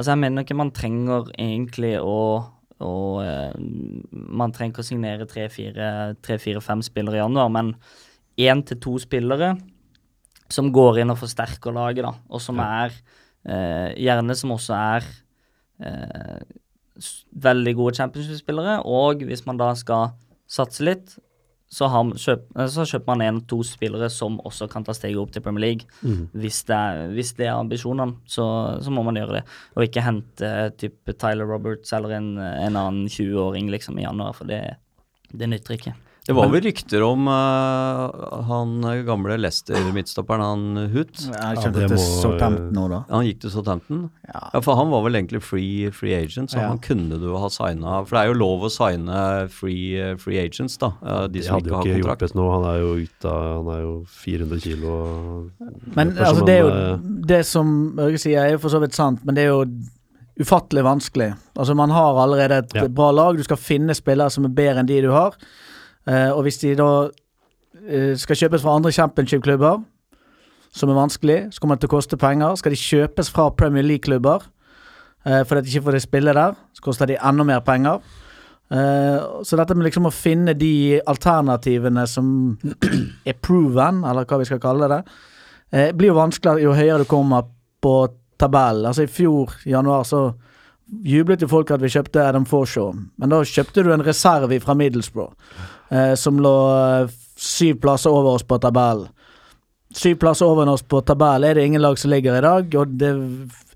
B: Altså, jeg mener ikke man trenger egentlig å å, eh, Man trenger ikke å signere tre-fire-fem spillere i januar, men én til to spillere som går inn og forsterker laget, da, og som er eh, Gjerne som også er eh, veldig gode championship-spillere, og hvis man da skal satse litt, så, har, kjøp, eh, så kjøper man en-to spillere som også kan ta steget opp til Premier League.
A: Mm.
B: Hvis, det er, hvis det er ambisjonene, så, så må man gjøre det. Og ikke hente type Tyler Roberts eller en, en annen 20-åring liksom i januar, for det, det nytter ikke.
D: Det var vel rykter om uh, han gamle Leicester-midtstopperen, han Hoot.
A: Ja, må-.
D: Han gikk til Southampton.
C: Ja.
D: Ja, for han var vel egentlig free, free agent, så
C: Ja.
D: han kunne du ha signa For det er jo lov å signe free, free agents, da. eh, De som
A: hadde
D: ikke har
A: ikke
D: kontrakt.
A: hjulpet nå, han er jo ute av Han er jo 400 kilo. og-
C: Men altså, det er jo
A: eh,
C: Det som Børge sier, er jo for så vidt sant, men det er jo ufattelig vanskelig. Altså, man har allerede et
A: Ja.
C: bra lag. Du skal finne spillere som er bedre enn de du har. Eh, og hvis de da eh, skal kjøpes fra andre championship-klubber, som er vanskelig, så kommer det til å koste penger. Skal de kjøpes fra Premier League-klubber eh, fordi de ikke får de spille der, så koster de enda mer penger. Så dette med liksom å finne de alternativene som er proven, eller hva vi skal kalle det, blir jo vanskeligere jo høyere du kommer på tabellen. Altså i fjor, i januar, så jublet jo folk at vi kjøpte Adam Forshaw, men da kjøpte du en reserve fra Middlesbrough, eh, som lå eh, syv plasser over oss på tabellen. Syv plasser over oss på tabellen er det ingen lag som ligger i dag, og det,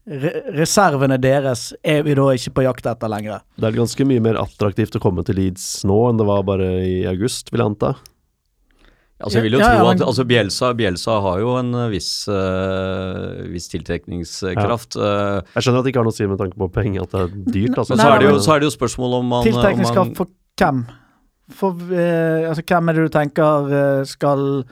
C: re reservene deres er vi da ikke på jakt etter lenger.
A: Det er ganske mye mer attraktivt å komme til Leeds nå enn det var bare i august, vil jeg anta.
D: Altså, jeg vil jo
C: Ja, ja,
D: tro
C: men-
D: at altså, Bjelsa, Bjelsa, har jo en eh, viss, uh, viss tiltrekningskraft. Ja.
A: Jeg skjønner at det ikke har noe å si med tanke på penger, at det er dyrt. Altså.
D: men
C: Nei,
D: så, er det jo, så er det jo spørsmål om man om man-
C: for hvem? For, eh, altså, hvem er det du tenker eh, skal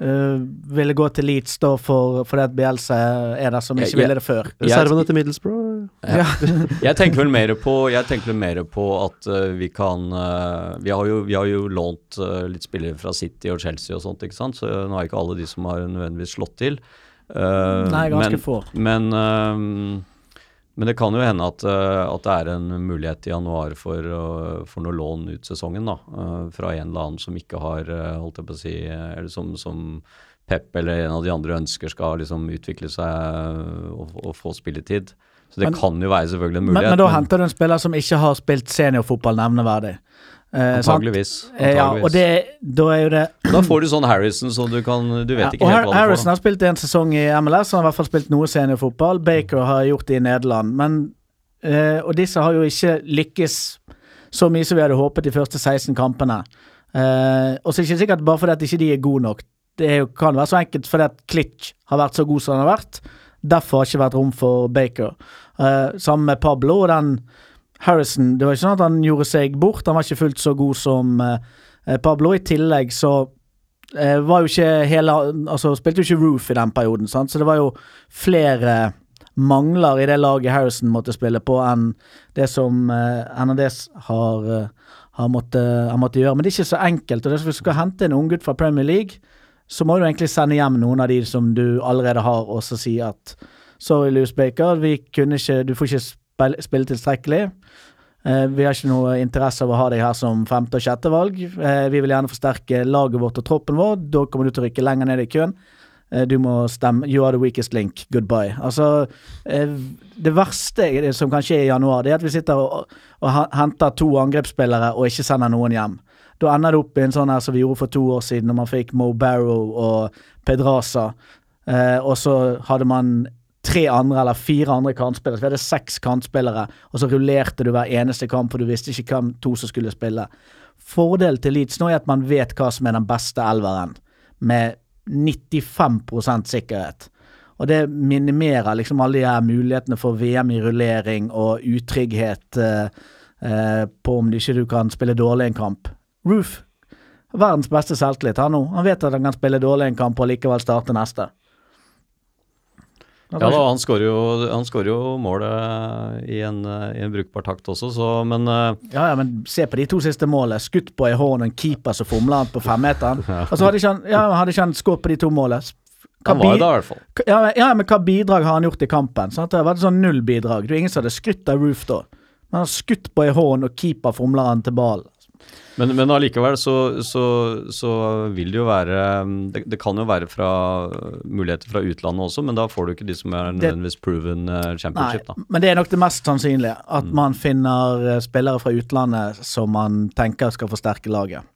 C: eh, ville gå til Leeds da for, fordi at Bielsa er der, som ikke
D: ja.
C: ville det før?
A: Reservene til Middlesbrough
C: Ja.
D: Jeg tenker vel mer på, jeg vel mer på at uh, vi kan uh, vi, har jo, vi har jo lånt eh, litt spillere fra City og Chelsea og sånt, ikke sant? så nå er ikke alle de som har nødvendigvis slått til. Eh,
C: Nei, ganske
D: men,
C: få.
D: Men, eh, men det kan jo hende at, eh, at det er en mulighet i januar for, å- for noe lån ut sesongen, da. eh, fra en eller annen som ikke har, eh, holdt jeg på å si, eh, eller som, som Pep eller en av de andre ønsker skal liksom utvikle seg og, og få spilletid. Så det
C: Men-
D: kan jo være selvfølgelig en
C: Men,
D: mulighet.
C: men da henter du en spiller som ikke har spilt seniorfotball nevneverdig. Eh, sant?
D: Antageligvis.
C: Eh, ja, og det, da er jo det
D: Da får du sånn Harrison, så du kan Du vet
C: ja,
D: ikke helt hva du
C: Harrison har spilt en sesong i MLS, han har i hvert fall spilt noe seniorfotball. Baker har gjort det i Nederland, men eh, og disse har jo ikke lykkes så mye som vi hadde håpet de første 16 kampene. Eh, og så er det ikke sikkert bare fordi at ikke de er gode nok. Det jo, kan være så enkelt fordi at Klitsch har vært så god som han har vært. Derfor har det ikke vært rom for Baker. Eh, sammen med Pablo og den Harrison. Det var ikke sånn at han gjorde seg bort, han var ikke fullt så god som eh, Pablo. I tillegg så eh, var jo ikke hele Altså spilte jo ikke Roof i den perioden, sant? så det var jo flere mangler i det laget Harrison måtte spille på, enn det som eh, Hernandez har, eh, har, måttet, gjøre. Men det er ikke så enkelt. og Hvis du skal hente en unggutt fra Premier League, så må du egentlig sende hjem noen av de som du allerede har, og så si at sorry, Louis Baker, vi kunne ikke, du får ikke spille, spille tilstrekkelig. Eh, vi har ikke noe interesse av å ha deg her som femte- og sjette valg. Eh, vi vil gjerne forsterke laget vårt og troppen vår. Da kommer du til å rykke lenger ned i køen. Eh, du må stemme You are the weakest link. Goodbye. Altså, eh, det verste som kan skje i januar, det er at vi sitter og, og henter to angrepsspillere og ikke sender noen hjem. Da ender det opp i en sånn her som vi gjorde for to år siden, når man fikk Mo Barrow og Pedraza. Eh, og så hadde man tre andre eller fire andre kantspillere. Så vi hadde seks kantspillere, og så rullerte du hver eneste kamp, for du visste ikke hvem to som skulle spille. Fordelen til Leeds nå er at man vet hva som er den beste elveren, med 95% sikkerhet. Og det minimerer liksom alle de her mulighetene for VM i rullering og utrygghet eh, eh, på om du ikke du kan spille dårlig en kamp. Roof, verdens beste selvtillit han nå. Han vet at han kan spille dårlig en kamp og likevel starte neste.
D: Ja da, han skårer jo, jo målet i en, eh, i en brukbar takt også, så Men uh,
C: Ja, ja, men se på de to siste målene. Skutt på i hånden, en keeper som fomler han på femmeteren. Og så hadde ikke han, ja, hadde ikke han skåret på de to målene. Hva
D: han var da, i hvert fall.
C: Ja, men- ja, men hva bidrag har han gjort i kampen? Sant? Det har vært sånn null bidrag. Det er ingen som hadde skrytt av Roof da. Men han har skutt på i hånden, og keeper fomler han til ballen.
D: Men, men allikevel så, så, så vil det jo være det, det kan jo være fra muligheter fra utlandet også, men da får du ikke de som er nødvendigvis proven championship,
C: Nei,
D: da.
C: men det er nok det mest sannsynlige. At
D: Mm.
C: man finner eh, spillere fra utlandet som man tenker skal forsterke laget.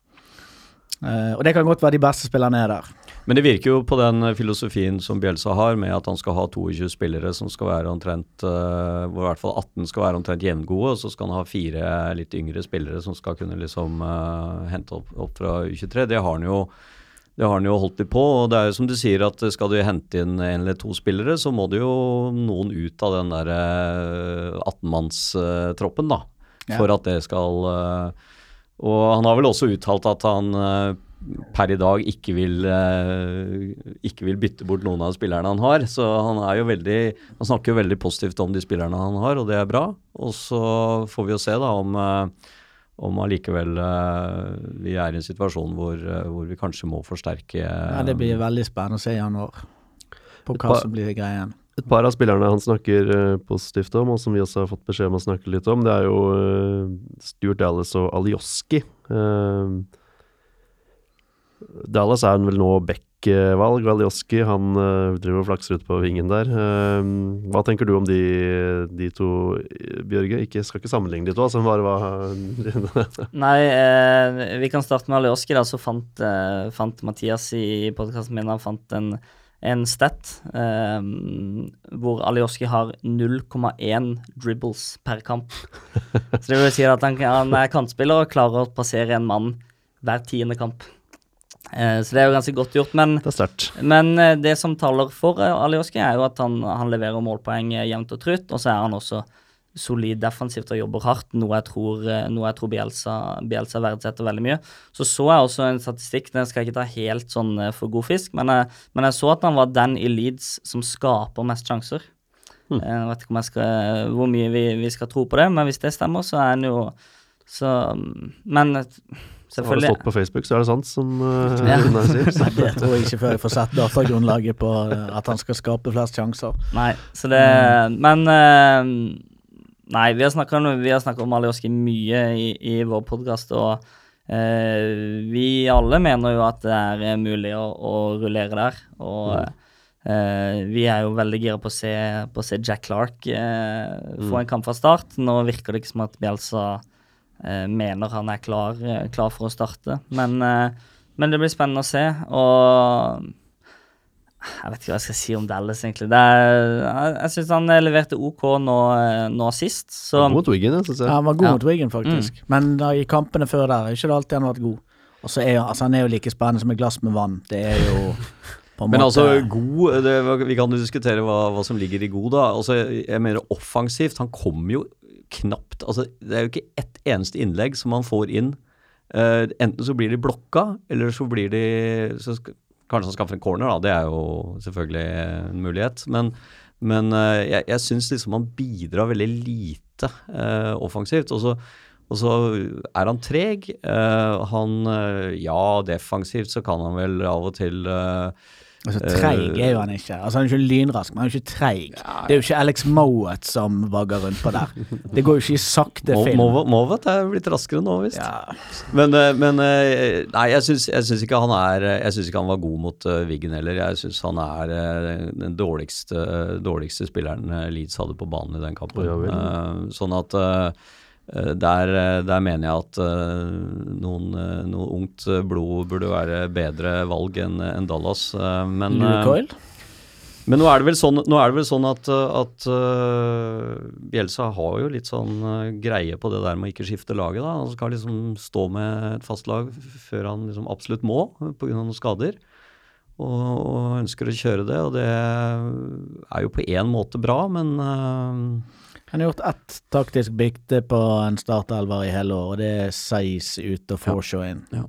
C: Uh, og det kan godt være de beste spillerne er der.
D: Men det virker jo på den filosofien som Bjelsa har, med at han skal ha 22 spillere som skal være omtrent eh, Hvor i hvert fall 18 skal være omtrent jevngode, og så skal han ha fire litt yngre spillere som skal kunne liksom uh, hente opp, opp fra U23. Det har han jo det har han jo holdt litt på, og det er jo som du sier at skal du hente inn en eller to spillere, så må det jo noen ut av den der eh, 18-mannstroppen, da.
C: Ja.
D: For at det skal eh, Og han har vel også uttalt at han eh, per i dag ikke vil, eh, ikke vil bytte bort noen av spillerne han har. Så han er jo veldig Han snakker jo veldig positivt om de spillerne han har, og det er bra. Og så får vi jo se da om eh, om allikevel eh, vi er i en situasjon hvor, hvor vi kanskje må forsterke
C: Ja, det blir veldig spennende å se i januar. På hva
A: par-
C: som blir greien.
A: Et par av spillerne han snakker positivt om, og som vi også har fått beskjed om å snakke litt om, det er jo Stuart Dallas og Alioski. Dallas er vel nå back-valg, Valjoski han eh, driver og flakser ut på vingen der. Eh, hva tenker du om de, de to, Bjørge? Ikke, skal ikke sammenligne de to, altså, bare hva
B: Nei, eh, vi kan starte med Valjoski. da, Så fant, eh, fant Mathias i podkasten min han fant en, en stat eh, hvor Alioski har 0,1 dribbles per kamp. Så det vil si at han, han er kantspiller og klarer å passere en mann hver tiende kamp. Eh, så det er jo ganske godt gjort. Men
A: Det
B: men eh, det som taler for eh, Alioski, er jo at han, han leverer målpoeng jevnt og trutt, og så er han også solid defensivt og jobber hardt, noe jeg tror, noe jeg tror Bielsa, Bielsa verdsetter veldig mye. Så så jeg også en statistikk, den skal jeg ikke ta helt sånn for god fisk, men jeg, men jeg så at han var den i Leeds som skaper mest sjanser. Eh, Jeg vet ikke skal, hvor mye vi, vi skal tro på det, men hvis det stemmer, så er han jo så Men eh,
A: Har det stått på Facebook, så er det sant, som uh,
B: Ja.
A: Runar sier.
C: Det tror jeg ikke før jeg får sett datagrunnlaget på eh, at han skal skape flest sjanser.
B: Nei, så det Men uh, Nei, vi har snakka om Alioski mye i, i vår podkast, og uh, vi alle mener jo at det er mulig å, å rullere der. Og eh, vi er jo veldig gira på, på å se Jack Clark eh, få en kamp fra start. Nå virker det ikke som at Bielsa eh, mener han er klar, eh, klar for å starte, men, eh, men det blir spennende å se. Og Jeg vet ikke hva jeg skal si om Dallas, egentlig. Det er, jeg syns han eh, leverte OK nå, eh, nå sist, så
A: Mot Wigan, jeg, synes
C: Ja,
A: jeg.
C: han var god
B: Ja.
C: mot Wigan, faktisk. Men da, i kampene før der er ikke det alltid han har vært god. Og så er altså, han er jo like spennende som et glass med vann. Det er jo på en
D: Men
C: måte
D: altså, god det, Vi kan jo diskutere hva, hva som ligger i god, da. Altså, jeg mener offensivt. Han kommer jo knapt altså, Det er jo ikke ett eneste innlegg som han får inn. Uh, enten så blir de blokka, eller så blir de så sk Kanskje han skaffer en corner, da. Det er jo selvfølgelig en mulighet. Men, men uh, jeg, jeg syns liksom han bidrar veldig lite uh, offensivt. Og så, og så er han treg. Han Ja, defensivt så kan han vel av og til eh,
C: altså, Treig er jo han ikke. Altså, han er ikke lynrask, men han er ikke treig. Det er jo ikke Alex Mowat som vagger rundt på der. Det går jo ikke i sakte
D: Mo-
C: film.
D: Mowat er blitt raskere nå, visst.
C: Ja.
D: Men, eh, men eh, Nei, jeg syns, jeg syns ikke han er Jeg syns ikke han var god mot uh, Wiggen heller. Jeg syns han er eh, den dårligste, dårligste spilleren eh, Leeds hadde på banen i den kampen.
A: Ja.
D: Eh, sånn at eh, eh, der, eh, der mener jeg at eh, noen, eh, noe ungt eh, blod burde være bedre valg enn en Dallas. eh, men, eh, men nå er det vel sånn, er det vel sånn at, at Bjelsa har jo litt sånn greie på det der med å ikke skifte laget. da. Han skal liksom stå med et fast lag før han liksom absolutt må pga. noen skader. Og, og ønsker å kjøre det, og det er jo på én måte bra, men
C: Han har gjort ett taktisk bikte på en startelver i hele år, og det er Seis ut og Forshaw inn.
D: Ja.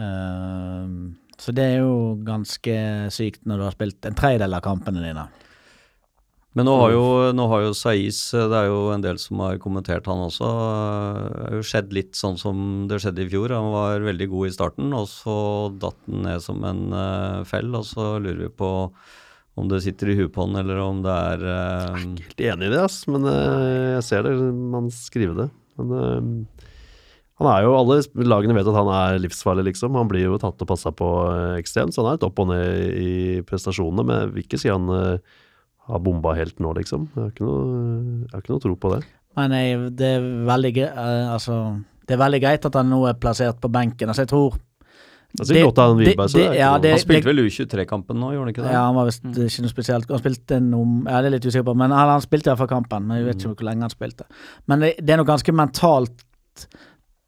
C: Ehm, så det er jo ganske sykt når du har spilt en tredjedel av kampene dine.
D: Men nå har jo, nå har jo Saiz Det er jo en del som har kommentert han også. Det har jo skjedd litt sånn som det skjedde i fjor. Han var veldig god i starten, og så datt han ned som en eh, fell. Og så lurer vi på om det sitter i huet på han, eller om det er Jeg er
A: Helt enig i det, ass, men uh, jeg ser det, man skriver det. Men uh, han er jo, alle lagene vet at han er livsfarlig, liksom. Han blir jo tatt og passa på eh, ekstremt, så han er litt opp og ned i prestasjonene. Men jeg vil ikke si han eh, har bomba helt nå, liksom. Jeg har ikke noe, har ikke noe tro på det.
C: Men jeg, det er veldig eh, altså, det er veldig greit at han nå er plassert på benken. Altså, jeg tror
A: Det er godt av han Wiberg, så det
C: det- ja, det-
D: Han spilte vel U23-kampen nå, gjorde han ikke det?
C: Ja, han var visst ikke noe spesielt. Han spilte noe Ja, det er litt usikker på, men han, han spilte iallfall kampen. Men jeg vet ikke hvor lenge han spilte. Men det, det er noe ganske mentalt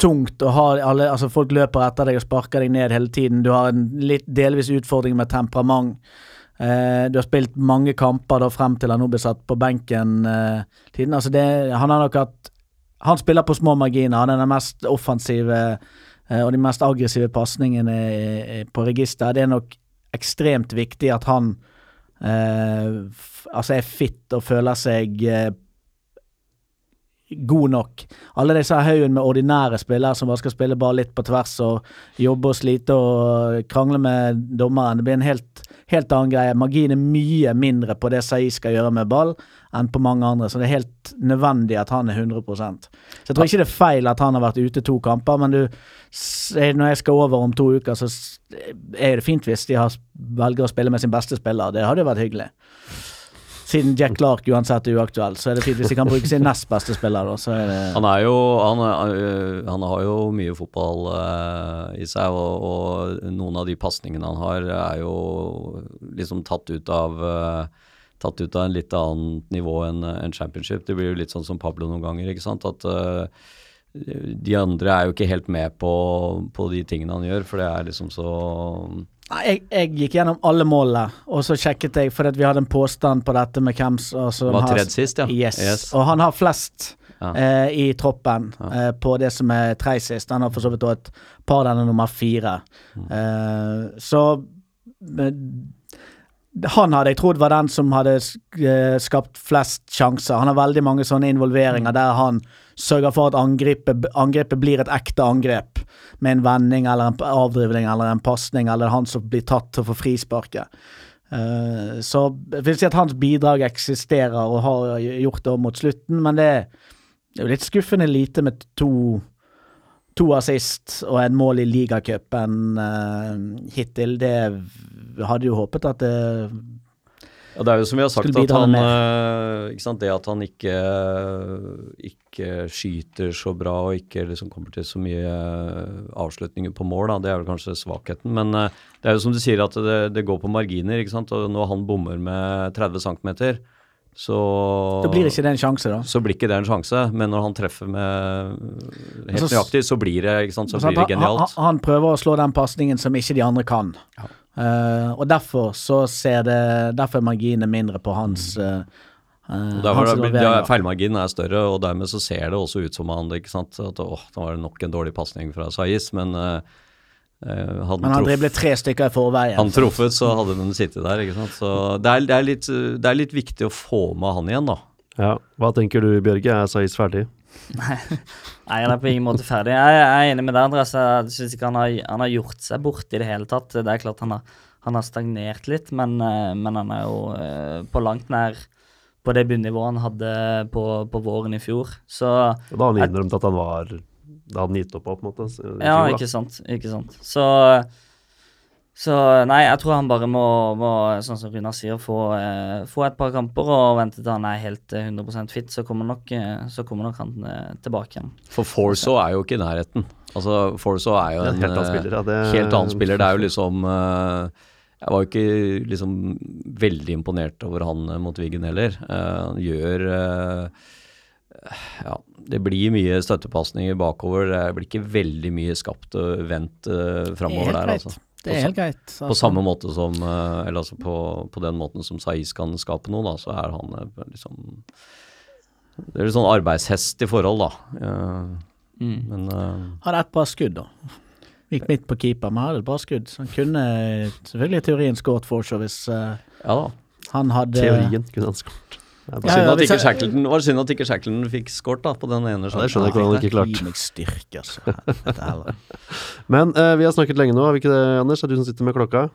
C: tungt å ha alle Altså, folk løper etter deg og sparker deg ned hele tiden. Du har en litt delvis utfordring med temperament. Eh, du har spilt mange kamper da frem til han nå ble satt på benken. Eh, tiden. Altså det, han har nok hatt Han spiller på små marginer. Han er den mest offensive eh, og de mest aggressive pasningene på register. Det er nok ekstremt viktig at han eh, altså er fit og føler seg eh, god nok. Alle disse haugen med ordinære spillere som bare skal spille bare litt på tvers og jobbe og slite og krangle med dommeren. Det blir en helt, helt annen greie. Magien er mye mindre på det Sai skal gjøre med ball, enn på mange andre, så det er helt nødvendig at han er 100% Så jeg tror ikke det er feil at han har vært ute to kamper, men du, når jeg skal over om to uker, så er det fint hvis de har, velger å spille med sin beste spiller. Det hadde jo vært hyggelig. Siden Jack Clark uansett er uaktuell, så er det fint hvis de kan bruke sin nest beste spiller. Da, så er det
D: Han er jo Han, er- han har jo mye fotball uh, i seg, og, og noen av de pasningene han har, er jo liksom tatt ut av eh, Tatt ut av en litt annet nivå enn en championship. Det blir jo litt sånn som Pablo noen ganger, ikke sant. At uh, de andre er jo ikke helt med på, på de tingene han gjør, for det er liksom så
C: Jeg, jeg gikk gjennom alle målene, og så sjekket jeg, fordi vi hadde en påstand på dette med hvem som som
D: Var tredd sist, ja.
C: Yes.
D: Yes.
C: Og han har flest
D: Ja.
C: eh, i troppen eh, på det som er tredje sist. Han har for så vidt òg et par denne nummer fire.
D: Mm.
C: Eh, så han hadde jeg trodd var den som hadde eh, skapt flest sjanser. Han har veldig mange sånne
D: Mm.
C: involveringer der han sørger for at angrepet, angrepet blir et ekte angrep. Med en vending eller en avdrivning eller en pasning, eller han som blir tatt til å få frisparket. Uh, så jeg vil si at hans bidrag eksisterer og har gjort det mot slutten, men det, det er jo litt skuffende lite med to To assist og en mål i ligacupen uh, hittil. Det hadde jo håpet at det
D: Ja, det er jo som vi har sagt, at han, eh, sant, det at han ikke, ikke skyter så bra og ikke liksom kommer til så mye eh, avslutninger på mål, da, det er vel kanskje svakheten. Men det er jo som du sier at det, det går på marginer. ikke sant, og Når han bommer med 30 cm, så
C: Da blir ikke det en sjanse, da.
D: så blir ikke det en sjanse, men når han treffer med helt
C: Altså,
D: nøyaktig, så blir det ikke sant, så
C: Sant?
D: blir det
C: genialt. han, han prøver å slå den pasningen som ikke de andre kan. Eh, og derfor så ser det Derfor er marginene mindre på hans uh,
D: feilmarginen er større, og dermed så ser det også ut som han ikke sant, at åh, det var nok en dårlig pasning fra Saiz, men hadde
C: Men han
D: truff-
C: dribler tre stykker i forveien.
D: han truffet, så hadde den sittet der. ikke sant? Så det er, det, er litt, det er litt viktig å få med han igjen, da.
A: Ja. Hva tenker du, Bjørge? Er Saiz ferdig?
B: Nei, han er på ingen måte ferdig. Jeg, jeg er enig med deg, Andreas. Jeg syns ikke han har, han har gjort seg bort i det hele tatt. Det er klart han har, han har stagnert litt, men, eh, men han er jo eh, på langt nær på det bunnivået han hadde på, på våren i fjor. Så
A: Da har han innrømt at han var Da hadde han gitt opp på, på en måte. i
B: Ja,
A: fjor,
B: ikke sant. Ikke sant. Så, så nei, jeg tror han bare må, må sånn som Runar sier, få, eh, få et par kamper og vente til han er helt eh, 100 fit, så kommer nok, eh, så kommer nok han eh, tilbake igjen.
D: For Forso er jo ikke i nærheten. Altså, Forso er jo en
A: en helt annen
D: eh,
A: spiller, ja, det-
D: helt annen spiller. Det er jo liksom eh, Jeg var jo ikke liksom veldig imponert over han eh, mot Wiggen heller. Eh, han gjør eh, Ja, det blir mye støttepasninger bakover. Det blir ikke veldig mye skapt og vendt uh, framover
C: er
D: der, altså.
C: Det er helt greit.
D: På
C: Altså,
D: samme måte som eh, Eller altså på, på den måten som Saiz kan skape noe, da, så er han eh, liksom Det er litt sånn arbeidshest i forhold, da. Mm. Men uh,
C: Hadde et bra skudd, da. Gikk midt på keeper, men hadde et bra skudd. Så han kunne selvfølgelig i teorien skåret seg hvis uh,
D: ja da.
C: han hadde
A: Teorien kunne han skåret. Det
C: Ja,
D: Synd
C: ja,
D: at ikke Shackleton var synd at ikke Shackleton fikk skåret på den ene
A: Ja, det skjønner jeg ikke hvordan han ikke klarte.
C: Styrke, altså.
A: Men eh, vi har snakket lenge nå, har vi ikke det, Anders? Det er du som sitter med klokka.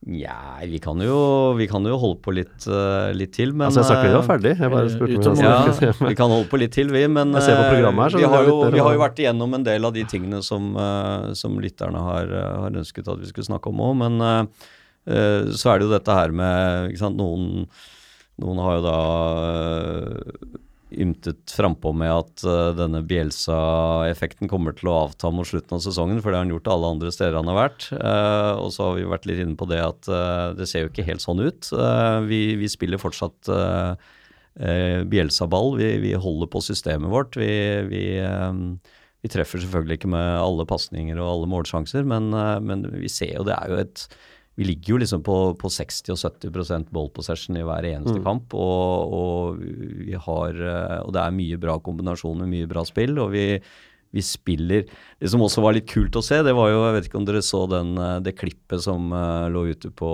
D: Nja, vi vi kan jo holde på litt, uh, litt til, men
A: altså, jeg sa ikke vi var
D: eh,
A: ferdig. Jeg bare spurte om vi.
D: Ja, vi kan holde på litt til, vi. Men
A: Jeg ser på
D: eh,
A: programmet her, så
D: vi, har jo, vi har jo vært igjennom en del av de tingene som, uh, som lytterne har, eh, har ønsket at vi skulle snakke om òg. Men uh, eh, så er det jo dette her med ikke sant, Noen, noen har jo da eh, ymtet frampå med at eh, denne Bielsa-effekten kommer til å avta mot slutten av sesongen, for det har han gjort alle andre steder han har vært. Eh, og så har vi vært litt inne på det at det ser jo ikke helt sånn ut. Vi, vi spiller fortsatt Bielsa-ball. Vi, vi holder på systemet vårt. Vi, vi, vi treffer selvfølgelig ikke med alle pasninger og alle målsjanser, men, men vi ser jo det er jo et vi ligger jo liksom på, på 60 og 70 ball possession i hver eneste kamp. Og, og, vi har, eh, og det er mye bra kombinasjoner, mye bra spill. Og vi, vi spiller Det som også var litt kult å se, det var jo Jeg vet ikke om dere så den, eh, det klippet som eh, lå ute på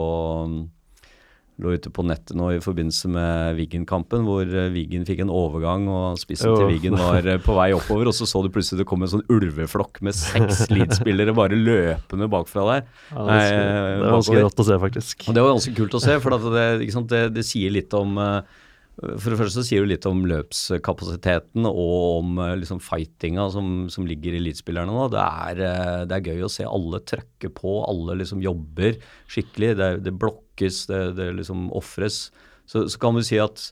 D: lå ute på nettet nå i forbindelse med Wiggen-kampen, hvor eh, Wiggen fikk en overgang, og spissen til Wiggen var eh, på vei oppover, og så så du plutselig det kom en sånn ulveflokk med seks Leeds-spillere bare løpende bakfra der.
A: Ja, det, er, det var ganske rått å se, faktisk.
D: Og Det var ganske kult å se, for det, det, det sier litt om eh, For det første så sier du litt om løpskapasiteten og om eh, liksom fightinga som, som ligger i elitespillerne nå. Det er, eh, det er gøy å se alle trøkke på, alle liksom jobber skikkelig. Det, det blokkes, det, det liksom ofres. Så, så kan vi si at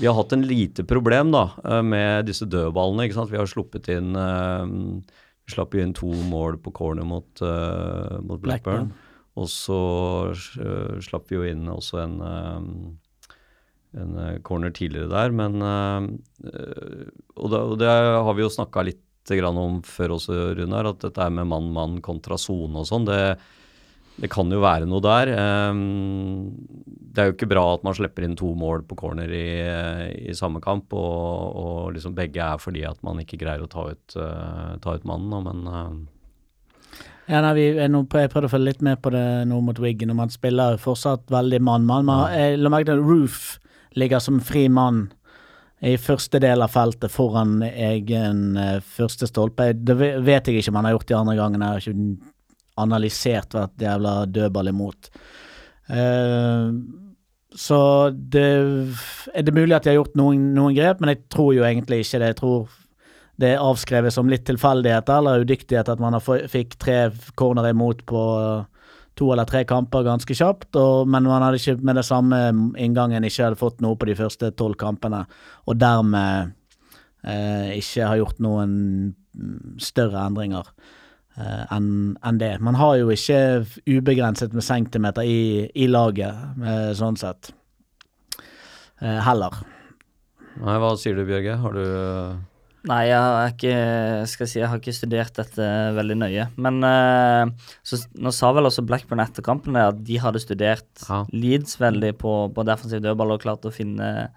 D: vi har hatt en lite problem da, eh, med disse dødballene. ikke sant? Vi har sluppet inn Vi slapp inn to mål på corner mot, mot Blackburn.
C: Blackburn.
D: Og så slapp vi jo inn også en, en øh, corner tidligere der, men øh, og, det, og det har vi jo snakka litt grann om før også, Runar, at dette med mann-mann kontra sone og sånn, det, det kan jo være noe der. Ehm, det er jo ikke bra at man slipper inn to mål på corner i, i samme kamp, og, og liksom begge er fordi at man ikke greier å ta ut, ta ut mannen, men
C: Ja, nei, vi, jeg, prøvde å følge litt med på det nå mot Wiggen, og man spiller fortsatt veldig mann-mann. La merke til Roof ligger som fri mann i første del av feltet foran egen eh, første stolpe. Det vet jeg ikke om han har gjort de andre gangene. Jeg har ikke analysert hvert jævla dødball imot. Uh, så det er det mulig at de har gjort noen, noen grep, men jeg tror jo egentlig ikke det. Jeg tror det er avskrevet som litt tilfeldigheter eller udyktighet at man fikk tre corner imot på to eller tre kamper ganske kjapt, og, men man hadde ikke med det samme inngangen ikke hadde fått noe på de første tolv kampene, og dermed eh, ikke har gjort noen større endringer eh, enn en det. Man har jo ikke ubegrenset med centimeter i, i laget, eh, sånn sett. Eh, heller.
D: Nei, hva sier du, Bjørge? Har du
B: Nei, jeg har ikke skal jeg si, jeg har ikke studert dette veldig nøye. Men eh, så, nå sa vel også Blackburn etter kampen at de hadde studert
D: Ja.
B: Leeds veldig på, på defensiv dødball og klart å finne,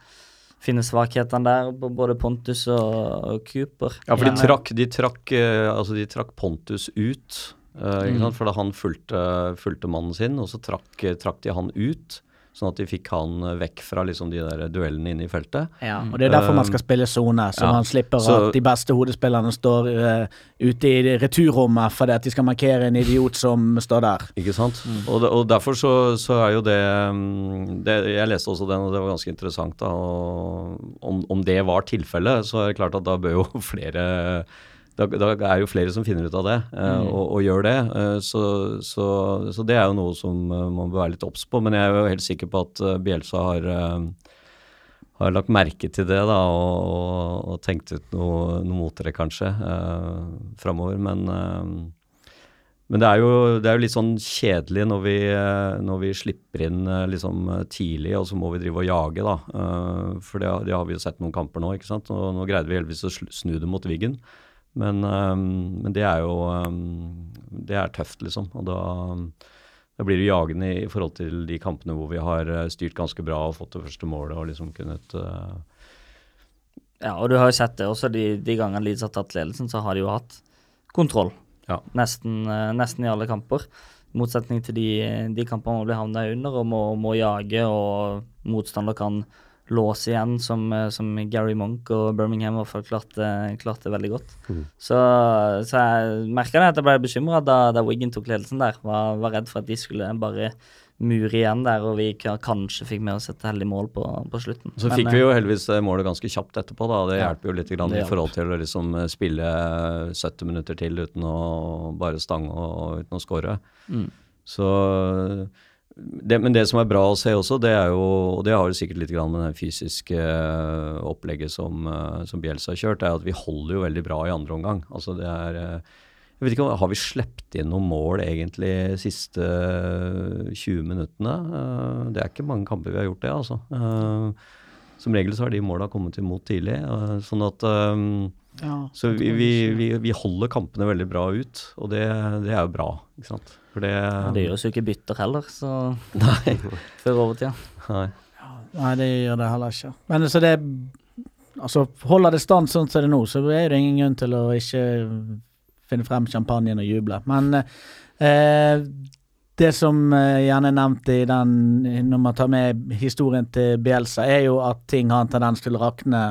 B: finne svakhetene der på både Pontus og, og Cooper.
D: Ja, for de trakk, de trakk, eh, altså de trakk Pontus ut. uh, ikke
B: Mm.
D: For da han fulgte, fulgte mannen sin, og så trakk, trakk de han ut. Sånn at de fikk han eh, vekk fra liksom de der duellene inne i feltet.
C: Ja, og det er derfor man skal spille sone, så
D: ja.
C: man slipper
D: Så-
C: at de beste hodespillerne står uh, ute i returrommet fordi at de skal markere en idiot som står der.
D: Ikke sant? Og, det, og derfor så, så er jo det, mm, det Jeg leste også den, og det var ganske interessant. da, og om, om det var tilfellet, så er det klart at da bør jo flere da, da er jo flere som finner ut av det mm. og, og gjør det. Eh, så, så, så det er jo noe som eh, man bør være litt obs på. Men jeg er jo helt sikker på at eh, Bielsa har, eh, har lagt merke til det da, og, og, og tenkt ut noe, noe mot dere kanskje framover. Men eh, men det er, jo, det er jo litt sånn kjedelig når vi, eh, når vi slipper inn eh, liksom eh, tidlig, og så må vi drive og jage, da. Eh, For det, har- det har vi jo sett noen kamper nå, ikke sant. Og nå greide vi heldigvis å snu det mot Wiggen. Men, um, men det er jo um, Det er tøft, liksom. Og da, da blir du jagende i forhold til de kampene hvor vi har eh, styrt ganske bra og fått det første målet og liksom kunnet uh,
B: Ja, og du har jo sett det også, de, de gangene Leeds har tatt ledelsen, så har de jo hatt kontroll.
D: Ja.
B: Nesten, eh, nesten i alle kamper. I motsetning til de, de kampene man blir havna under og må, må jage, og motstander kan låse igjen, som, eh, som Gary Monk og Birmingham i hvert fall klarte, klarte veldig godt. Så, så jeg merka det at jeg ble bekymra da, da Wiggen tok ledelsen der. Var, var redd for at de skulle bare mure igjen der, og vi kanskje fikk med oss et heldig mål på, på slutten.
D: Så
B: Men,
D: fikk
B: eh,
D: vi jo heldigvis målet ganske kjapt etterpå, da. Det
B: Ja,
D: hjelper jo litt grann i forhold til å liksom eh, spille eh, 70 minutter til uten å bare stange og uten å score.
B: Mm.
D: Så det, Men det som er bra å se også, det er jo Og det har jo sikkert litt grann med det fysiske eh, opplegget som, eh, som Bjelsa har kjørt, er at vi holder jo veldig bra i andre omgang. Altså det er eh, jeg vet ikke, Har vi sluppet inn noen mål egentlig de siste eh, 20 minuttene? Det er ikke mange kamper vi har gjort det, altså. Som regel så har de måla kommet imot tidlig. Sånn at eh, Så vi, vi, vi, vi holder kampene veldig bra ut, og det, det er jo bra, ikke sant. For det
B: Ja, det gjøres jo ikke bytter heller, så
D: Nei.
B: før overtida.
D: nei.
C: Nei, det gjør det heller ikke. Men så det Altså, holder det stand sånn som det er nå, så er det ingen grunn til å ikke finne frem champagnen og juble. Men eh, det som eh, gjerne er nevnt i den, når man tar med historien til Bielsa, er jo at ting har en tendens til å rakne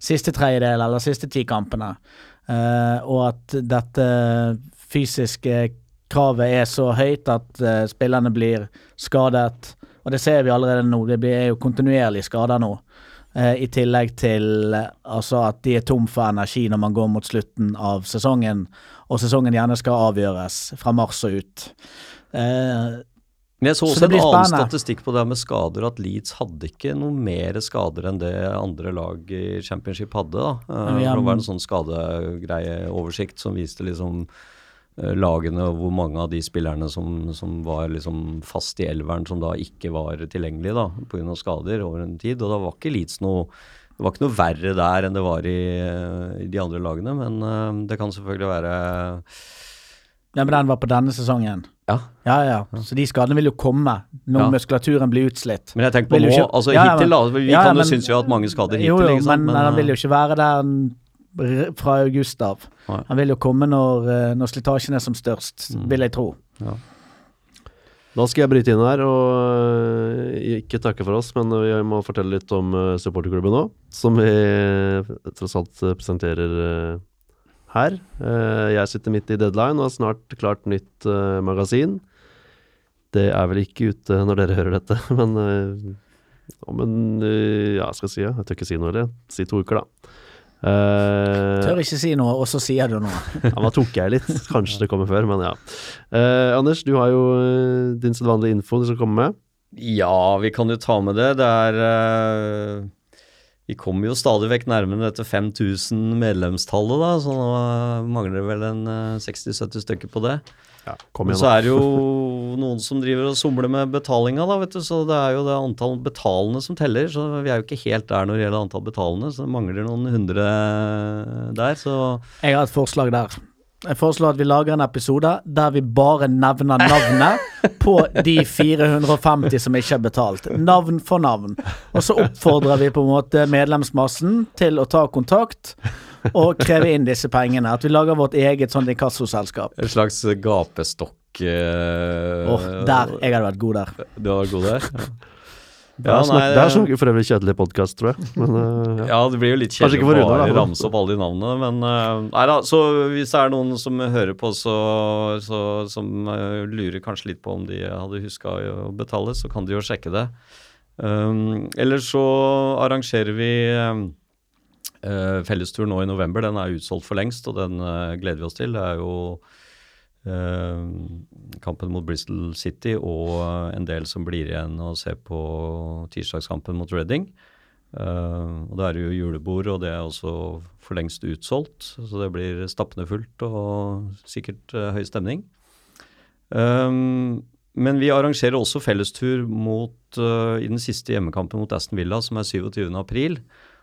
C: siste tredjedel eller siste ti kampene. Uh, og at dette fysiske kravet er så høyt at uh, spillerne blir skadet. Og det ser vi allerede nå. Det blir, jo kontinuerlig skader nå. Uh, I tillegg til altså at de er tom for energi når man går mot slutten av sesongen, og sesongen gjerne skal avgjøres fra mars og ut. Eh,
D: Men jeg så
C: Så
D: også
C: så
D: en annen
C: spennende.
D: statistikk på det med skader, at Leeds hadde ikke noe mer skader enn det andre lag i championship hadde. da. Eh, for Det var en sånn skadegreieoversikt som viste liksom eh, lagene og hvor mange av de spillerne som, som var liksom fast i elveren, som da ikke var tilgjengelige da, pga. skader over en tid. Og da var ikke Leeds noe det var ikke noe verre der enn det var i, eh, i de andre lagene, men det kan selvfølgelig være
C: ja, men den var på denne sesongen.
D: Ja.
C: Ja, ja. Så de skadene vil jo komme når
D: Ja.
C: muskulaturen blir utslitt.
D: Men jeg tenker på nå,
C: ikke-
D: altså
C: Ja, ja,
D: hittil, da. Vi
C: ja,
D: kan jo
C: men-
D: synes vi har hatt mange skader hittil,
C: Jo, jo,
D: liksom, sant.
C: men, men han vil jo
D: eh,
C: ikke være der fra august av.
D: Nei.
C: Han vil jo komme når, eh, når slitasjen er som størst,
D: Mm.
C: vil jeg tro.
A: Da skal jeg bryte inn her og øh, ikke takke for oss, men vi må fortelle litt om øh, supporterklubben nå, som vi tross alt presenterer her. Eh, jeg sitter midt i deadline og har snart klart nytt øh, magasin. Det er vel ikke ute når dere hører dette, men øh, om en Ja, skal jeg si ja. Jeg tør ikke si noe, eller? Si to uker, da. Uh,
C: Tør ikke si noe, og så sier du noe.
A: ja, Da tok jeg litt. Kanskje det kommer før, men ja. Uh, Anders, du har jo eh, din sedvanlige info du skal komme med.
D: Ja, vi kan jo ta med det. Det er eh, Vi kommer jo stadig vekk nærmere dette 5000 medlemstallet, da, så nå mangler det vel en eh, 60-70 stykker på det.
A: Kom
D: Men så er det jo noen som driver og somler med betalinga, da, vet du. Så det er jo det antall betalende som teller. Så vi er jo ikke helt der når det gjelder antall betalende, så det mangler noen hundre der. Så
C: Jeg har et forslag der. Jeg foreslår at vi lager en episode der vi bare nevner navnet på de 450 som ikke er betalt. Navn for navn. Og så oppfordrer vi på en måte medlemsmassen til å ta kontakt og kreve inn disse pengene. At vi lager vårt eget sånn inkassoselskap.
D: en slags gapestokk eh,
C: Åh, der. Jeg hadde vært god der.
D: Du hadde vært god der? Ja. Nei,
A: det er så for øvrig kjedelig podkast, tror jeg. Men, eh, ja.
D: Ja, det blir jo litt kjedelig å bare ramse opp alle de navnene, men eh, Nei da, så hvis det er noen som hører på så, så som eh, lurer kanskje litt på om de hadde huska å betale, så kan de jo sjekke det. Um, Eller så arrangerer vi eh, fellestur nå i november. Den er utsolgt for lengst, og den uh, gleder vi oss til. Det er jo kampen mot Bristol City og eh, en del som blir igjen og ser på tirsdagskampen mot Reading. Eh, og Da er det jo julebord, og det er også for lengst utsolgt. Så det blir stappende fullt og sikkert eh, høy stemning. Um, men vi arrangerer også fellestur mot, uh, i den siste hjemmekampen mot Aston Villa, som er 27.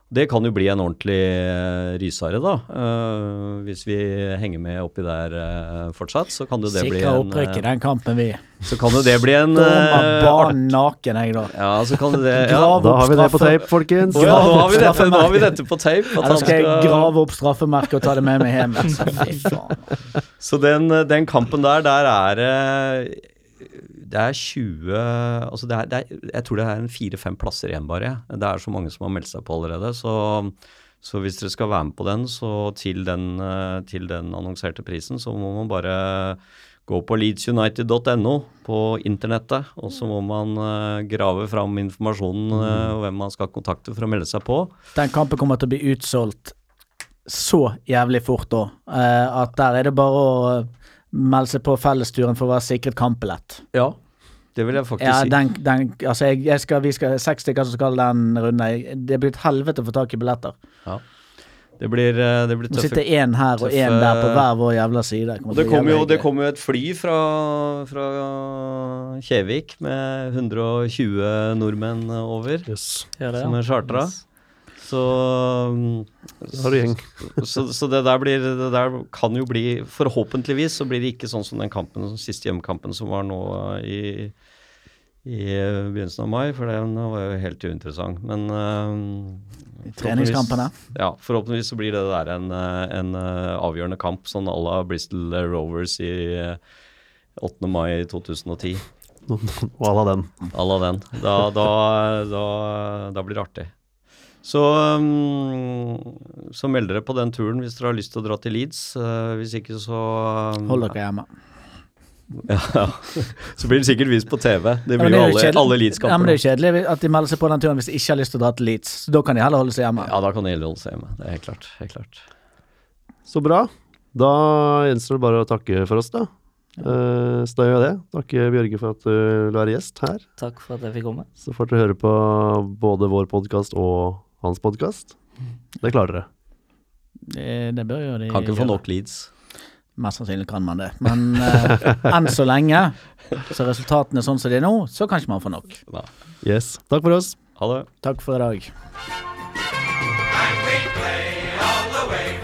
D: Det kan jo bli en ordentlig uh, rysare, da. Uh, hvis vi henger med oppi der uh, fortsatt, så kan jo det bli en
C: opprykk i
D: eh,
C: den kampen, vi.
D: Så kan jo det bli en eh,
C: banen naken, jeg, da.
D: Ja, så kan jo det ja.
A: Da har vi det på tape, folkens.
D: Ja, nå har vi dette, nå har vi dette på tape. at
C: da skal jeg grave opp straffemerket og ta det med meg hjem. Så.
D: Så den, den kampen der, der er det Det er 20 Altså det er, det er, jeg tror det er en fire-fem plasser igjen bare. Det er så mange som har meldt seg på allerede. Så, så hvis dere skal være med på den, så til den, eh, til den annonserte prisen, så må man bare gå på leedsunited.no på internettet, og så må man eh, grave fram informasjonen eh, og hvem man skal kontakte for å melde seg på.
C: Den kampen kommer til å bli utsolgt så jævlig fort da, at der er det bare å melde seg på fellesturen for å være sikret kampbillett.
D: Ja, det vil jeg faktisk
C: Ja,
D: si.
C: den, den, altså jeg, jeg skal, vi skal seks stykker som skal den runden. Det blir et helvete å få tak i billetter. Ja.
D: Det blir, eh, det blir tøffe
C: sitter én her og én der på hver vår jævla side.
D: Og det kommer jo, det kommer jo et fly fra, fra Kjevik med 120 nordmenn over,
A: Yes.
D: Som er chartra. Så, så, så det der blir Det der kan jo bli Forhåpentligvis så blir det ikke sånn som den kampen, den siste hjemmekampen som var nå i, i begynnelsen av mai, for den var jo helt uinteressant. Men uh,
C: Treningskampene.
D: Ja, forhåpentligvis så blir det der en, eh, en eh, avgjørende kamp, sånn à la Bristol Rovers i eh, 8. mai 2010.
A: Og alle den.
D: À la den. Da, da, da, da blir det artig. Så, um, så meld dere på den turen hvis dere har lyst til å dra til Leeds. Eh, hvis ikke så um,
C: Hold dere hjemme.
D: Ja, så blir det sikkert vist på TV. Det
C: Ja,
D: blir
C: det
D: jo alle, alle, Leeds-kamper.
C: Ja, men det er jo kjedelig at de melder seg på den turen hvis de ikke har lyst til å dra til Leeds. Så da kan de heller holde seg hjemme.
D: Ja, da kan de heller holde seg hjemme. Det er helt klart. Helt klart.
A: Så bra. Da gjenstår det bare å takke for oss, da. Eh, så da gjør jeg det. Takke Bjørge for at du vil være gjest her.
B: Takk for at jeg fikk komme.
A: Så får dere høre på både vår podkast og hans podkast. Det klarer dere.
C: Det, det bør jo de
D: Kan ikke få nok leads.
C: Mest sannsynlig kan man det. Men eh, enn så lenge, så resultatene sånn som de er nå, så kan ikke man få nok.
D: Ja.
A: Yes. Takk for oss.
D: Ha det.
C: Takk for i dag.
E: And we play all the way